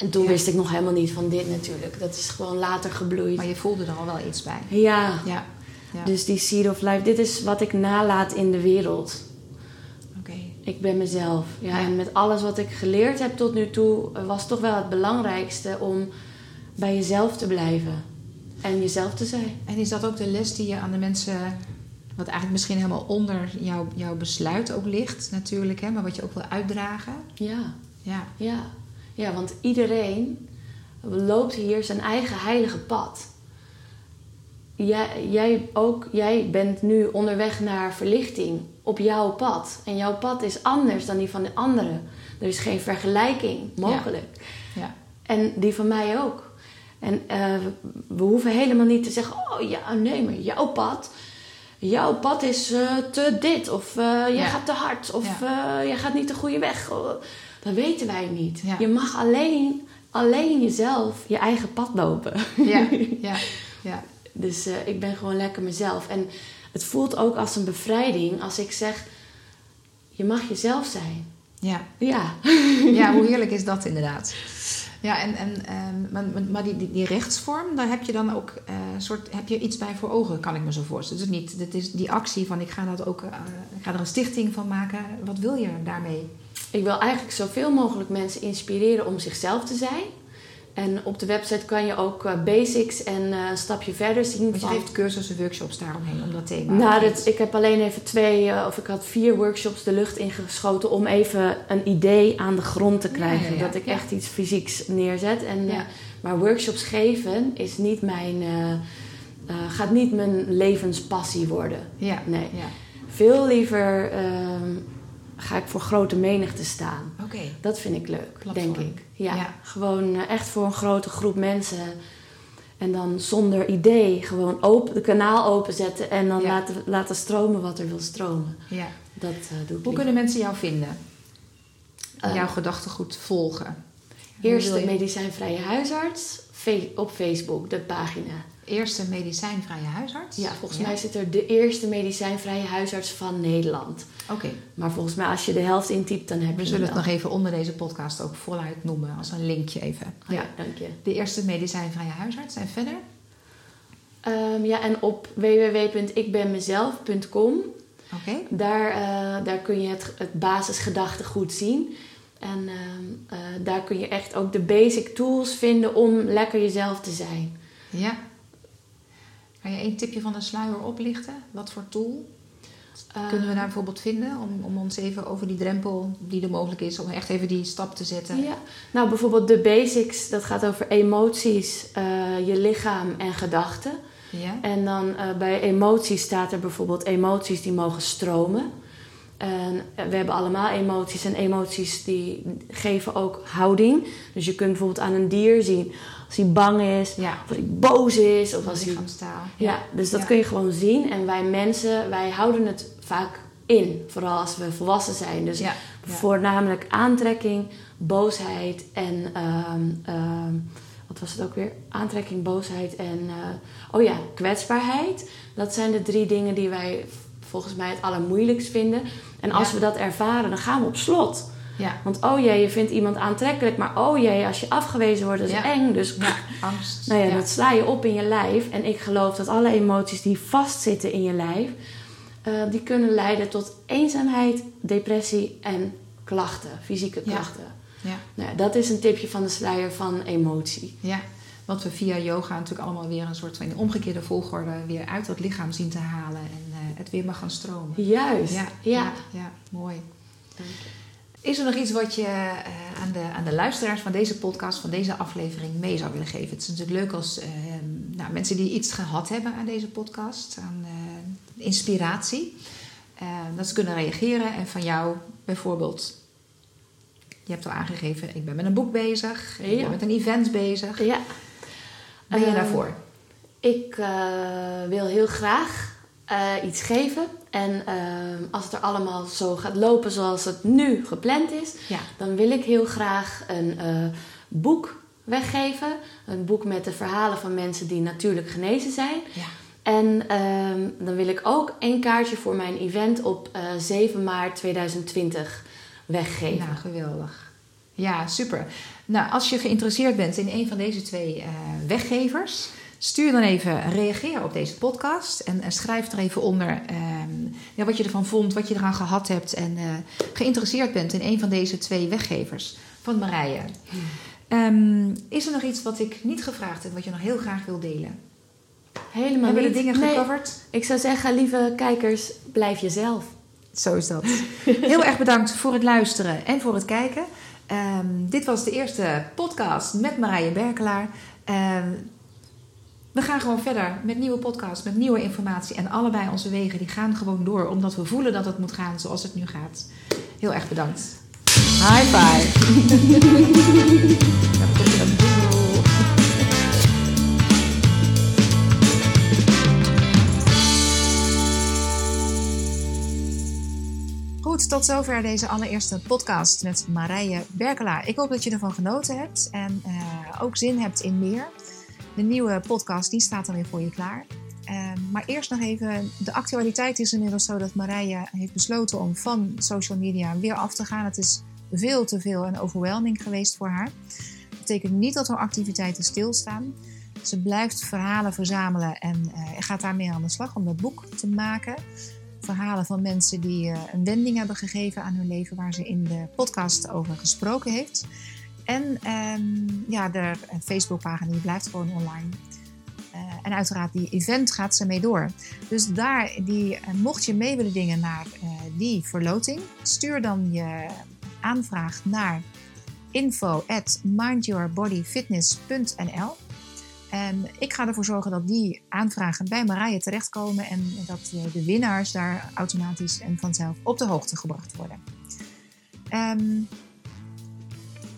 En toen Ja. wist ik nog helemaal niet van dit natuurlijk. Dat is gewoon later gebloeid. Maar je voelde er al wel iets bij. Ja, Ja. ja. dus die Seed of Life, dit is wat ik nalaat in de wereld. Oké. Ik ben mezelf. Ja, Ja. En met alles wat ik geleerd heb tot nu toe, eh, was toch wel het belangrijkste om bij jezelf te blijven. En jezelf te zijn. En is dat ook de les die je aan de mensen... Wat eigenlijk misschien helemaal onder jouw, jouw besluit ook ligt natuurlijk. Hè, maar wat je ook wil uitdragen. Ja, Ja. ja. Ja, want iedereen loopt hier zijn eigen heilige pad. Jij, jij, ook, jij bent nu onderweg naar verlichting op jouw pad. En jouw pad is anders dan die van de anderen. Er is geen vergelijking mogelijk. Ja. En die van mij ook. En eh, we hoeven helemaal niet te zeggen: Oh ja, nee, maar jouw pad. Jouw pad is eh, te dit. Of eh, jij Ja. gaat te hard. Of jij gaat niet de goede weg. Dat weten wij niet. Ja. Je mag alleen, alleen jezelf je eigen pad lopen. Ja. [LAUGHS] Ja. Ja. Dus eh, ik ben gewoon lekker mezelf. En het voelt ook als een bevrijding als ik zeg: Je mag jezelf zijn. Ja. Ja. [LAUGHS] Ja, hoe [LAUGHS] heerlijk is dat inderdaad. Ja, en, en, ehm, maar, maar- die, die, die rechtsvorm, daar heb je dan ook eh, soort, heb je iets bij voor ogen, kan ik me zo voorstellen. Dus niet, dit is die actie van ik ga, dat ook, eh, ik ga er een stichting van maken. Wat wil je daarmee? Ik wil eigenlijk zoveel mogelijk mensen inspireren om zichzelf te zijn. En op de website kan je ook uh, basics en uh, een stapje verder zien. Want je van- geeft cursussen, workshops daaromheen om dat thema. Nou, dat, ik heb alleen even twee, uh, of ik had vier workshops de lucht ingeschoten om even een idee aan de grond te krijgen. Ja, ja, ja. Dat ik echt iets fysieks neerzet. En, uh, maar workshops geven is niet mijn, uh, uh, gaat niet mijn levenspassie worden. Ja, Nee. ja. Veel liever ehm, ga ik voor grote menigte staan. Oké. Dat vind ik leuk, Platform. denk ik. Ja, Ja. gewoon eh, echt voor een grote groep mensen. En dan zonder idee gewoon open, de kanaal openzetten en dan Ja. laten, laten stromen wat er wil stromen. Ja. Dat eh, doe ik Hoe liever. kunnen mensen jou vinden? Eh, Jouw gedachtegoed volgen? Eerst de je- medicijnvrije huisarts op Facebook, de pagina. Eerste medicijnvrije huisarts? Ja, volgens mij zit er de eerste medicijnvrije huisarts van Nederland. Oké. Maar volgens mij als je de helft intypt, dan heb We je zullen hem het nog even onder deze podcast ook voluit noemen als een linkje even. Ja, dank je. De eerste medicijnvrije huisarts en verder? Ehm, ja, en op www.ikbenmezelf.com Oké. Daar, eh, daar kun je het, het basisgedachtegoed zien. En ehm, eh, daar kun je echt ook de basic tools vinden om lekker jezelf te zijn. Ja. Kan je één tipje van de sluier oplichten? Wat voor tool kunnen we daar bijvoorbeeld vinden? Om, om ons even over die drempel die er mogelijk is, om echt even die stap te zetten. Ja. Nou, bijvoorbeeld de basics, dat gaat over emoties, eh, je lichaam en gedachten. Ja. En dan eh, bij emoties staat er bijvoorbeeld emoties die mogen stromen. En eh, we hebben allemaal emoties en emoties die geven ook houding. Dus je kunt bijvoorbeeld aan een dier zien als hij bang is, Ja. of als hij boos is, of als hij. Ja, dus dat kun je gewoon zien. En wij mensen, wij houden het vaak in. Vooral als we volwassen zijn. Dus voornamelijk aantrekking, boosheid en... ehm, ehm, wat was het ook weer? Aantrekking, boosheid en... eh, oh ja, kwetsbaarheid. Dat zijn de drie dingen die wij volgens mij het allermoeilijkst vinden. En als Ja. we dat ervaren, dan gaan we op slot. Ja. Want oh jee, je vindt iemand aantrekkelijk. Maar oh jee, als je afgewezen wordt, dat is Ja. eng. Dus ja, [LAUGHS] angst. nou ja, dat sla je op in je lijf. En ik geloof dat alle emoties die vastzitten in je lijf, eh, die kunnen leiden tot eenzaamheid, depressie en klachten, fysieke klachten. Ja. Nou, dat is een tipje van de sluier van emotie. Ja, wat we via yoga natuurlijk allemaal weer een soort van in omgekeerde volgorde weer uit het lichaam zien te halen en eh, het weer mag gaan stromen. Juist. Ja, ja. ja, ja, mooi. Is er nog iets wat je eh, aan, de, aan de luisteraars van deze podcast, van deze aflevering mee zou willen geven? Het is natuurlijk leuk als eh, nou, mensen die iets gehad hebben aan deze podcast, aan eh, inspiratie, eh, dat ze kunnen reageren. En van jou bijvoorbeeld, je hebt al aangegeven, ik ben met een boek bezig, ik ben met een event bezig. Ja. Ben je Ehm, daarvoor? Ik eh, wil heel graag eh, iets geven. En ehm, als het er allemaal zo gaat lopen zoals het nu gepland is, Ja. dan wil ik heel graag een eh, boek weggeven. Een boek met de verhalen van mensen die natuurlijk genezen zijn. Ja. En ehm, dan wil ik ook één kaartje voor mijn event op eh, 7 maart 2020 weggeven. Nou, geweldig. Ja, super. Nou, als je geïnteresseerd bent in een van deze twee eh, weggevers, stuur dan even reageer op deze podcast en, en schrijf er even onder ehm, ja, wat je ervan vond, wat je eraan gehad hebt en eh, geïnteresseerd bent in een van deze twee weggevers van Marije. Ehm, is er nog iets wat ik niet gevraagd heb, wat je nog heel graag wil delen? Helemaal Hebben niet. de dingen Nee, gecoverd? ik zou zeggen, lieve kijkers, blijf jezelf. Zo is dat. [LAUGHS] Heel erg bedankt voor het luisteren en voor het kijken. Ehm, dit was de eerste podcast met Marije Berkelaar. We gaan gewoon verder met nieuwe podcasts, met nieuwe informatie. En allebei onze wegen die gaan gewoon door, omdat we voelen dat het moet gaan zoals het nu gaat. Heel erg bedankt. High five. [LAUGHS] Goed, tot zover deze allereerste podcast met Marije Berkelaar. Ik hoop dat je ervan genoten hebt en eh, ook zin hebt in meer. De nieuwe podcast die staat dan weer voor je klaar. Eh, maar eerst nog even, de actualiteit is inmiddels zo dat Marije heeft besloten om van social media weer af te gaan. Het is veel te veel en overwhelming geweest voor haar. Dat betekent niet dat haar activiteiten stilstaan. Ze blijft verhalen verzamelen en eh, gaat daarmee aan de slag om dat boek te maken verhalen van mensen die eh, een wending hebben gegeven aan hun leven, waar ze in de podcast over gesproken heeft. En um, ja, de Facebookpagina die blijft gewoon online. Uh, en uiteraard, die event gaat ze mee door. Dus daar, die, uh, mocht je mee willen dingen naar uh, die verloting, stuur dan je aanvraag naar info at mindyourbodyfitness.nl. En ik ga ervoor zorgen dat die aanvragen bij Marije terechtkomen en dat de winnaars daar automatisch en vanzelf op de hoogte gebracht worden. Um,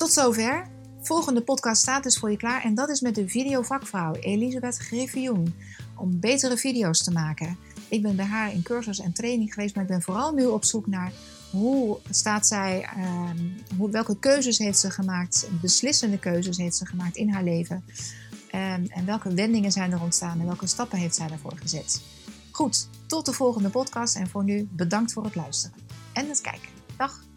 tot zover. Volgende podcast staat dus voor je klaar en dat is met de videovakvrouw Elisabeth Griffioen. Om betere video's te maken. Ik ben bij haar in cursus en training geweest, maar ik ben vooral nu op zoek naar hoe staat zij, um, hoe, welke keuzes heeft ze gemaakt, beslissende keuzes heeft ze gemaakt in haar leven. Um, en welke wendingen zijn er ontstaan en welke stappen heeft zij daarvoor gezet. Goed, tot de volgende podcast en voor nu bedankt voor het luisteren en het kijken. Dag!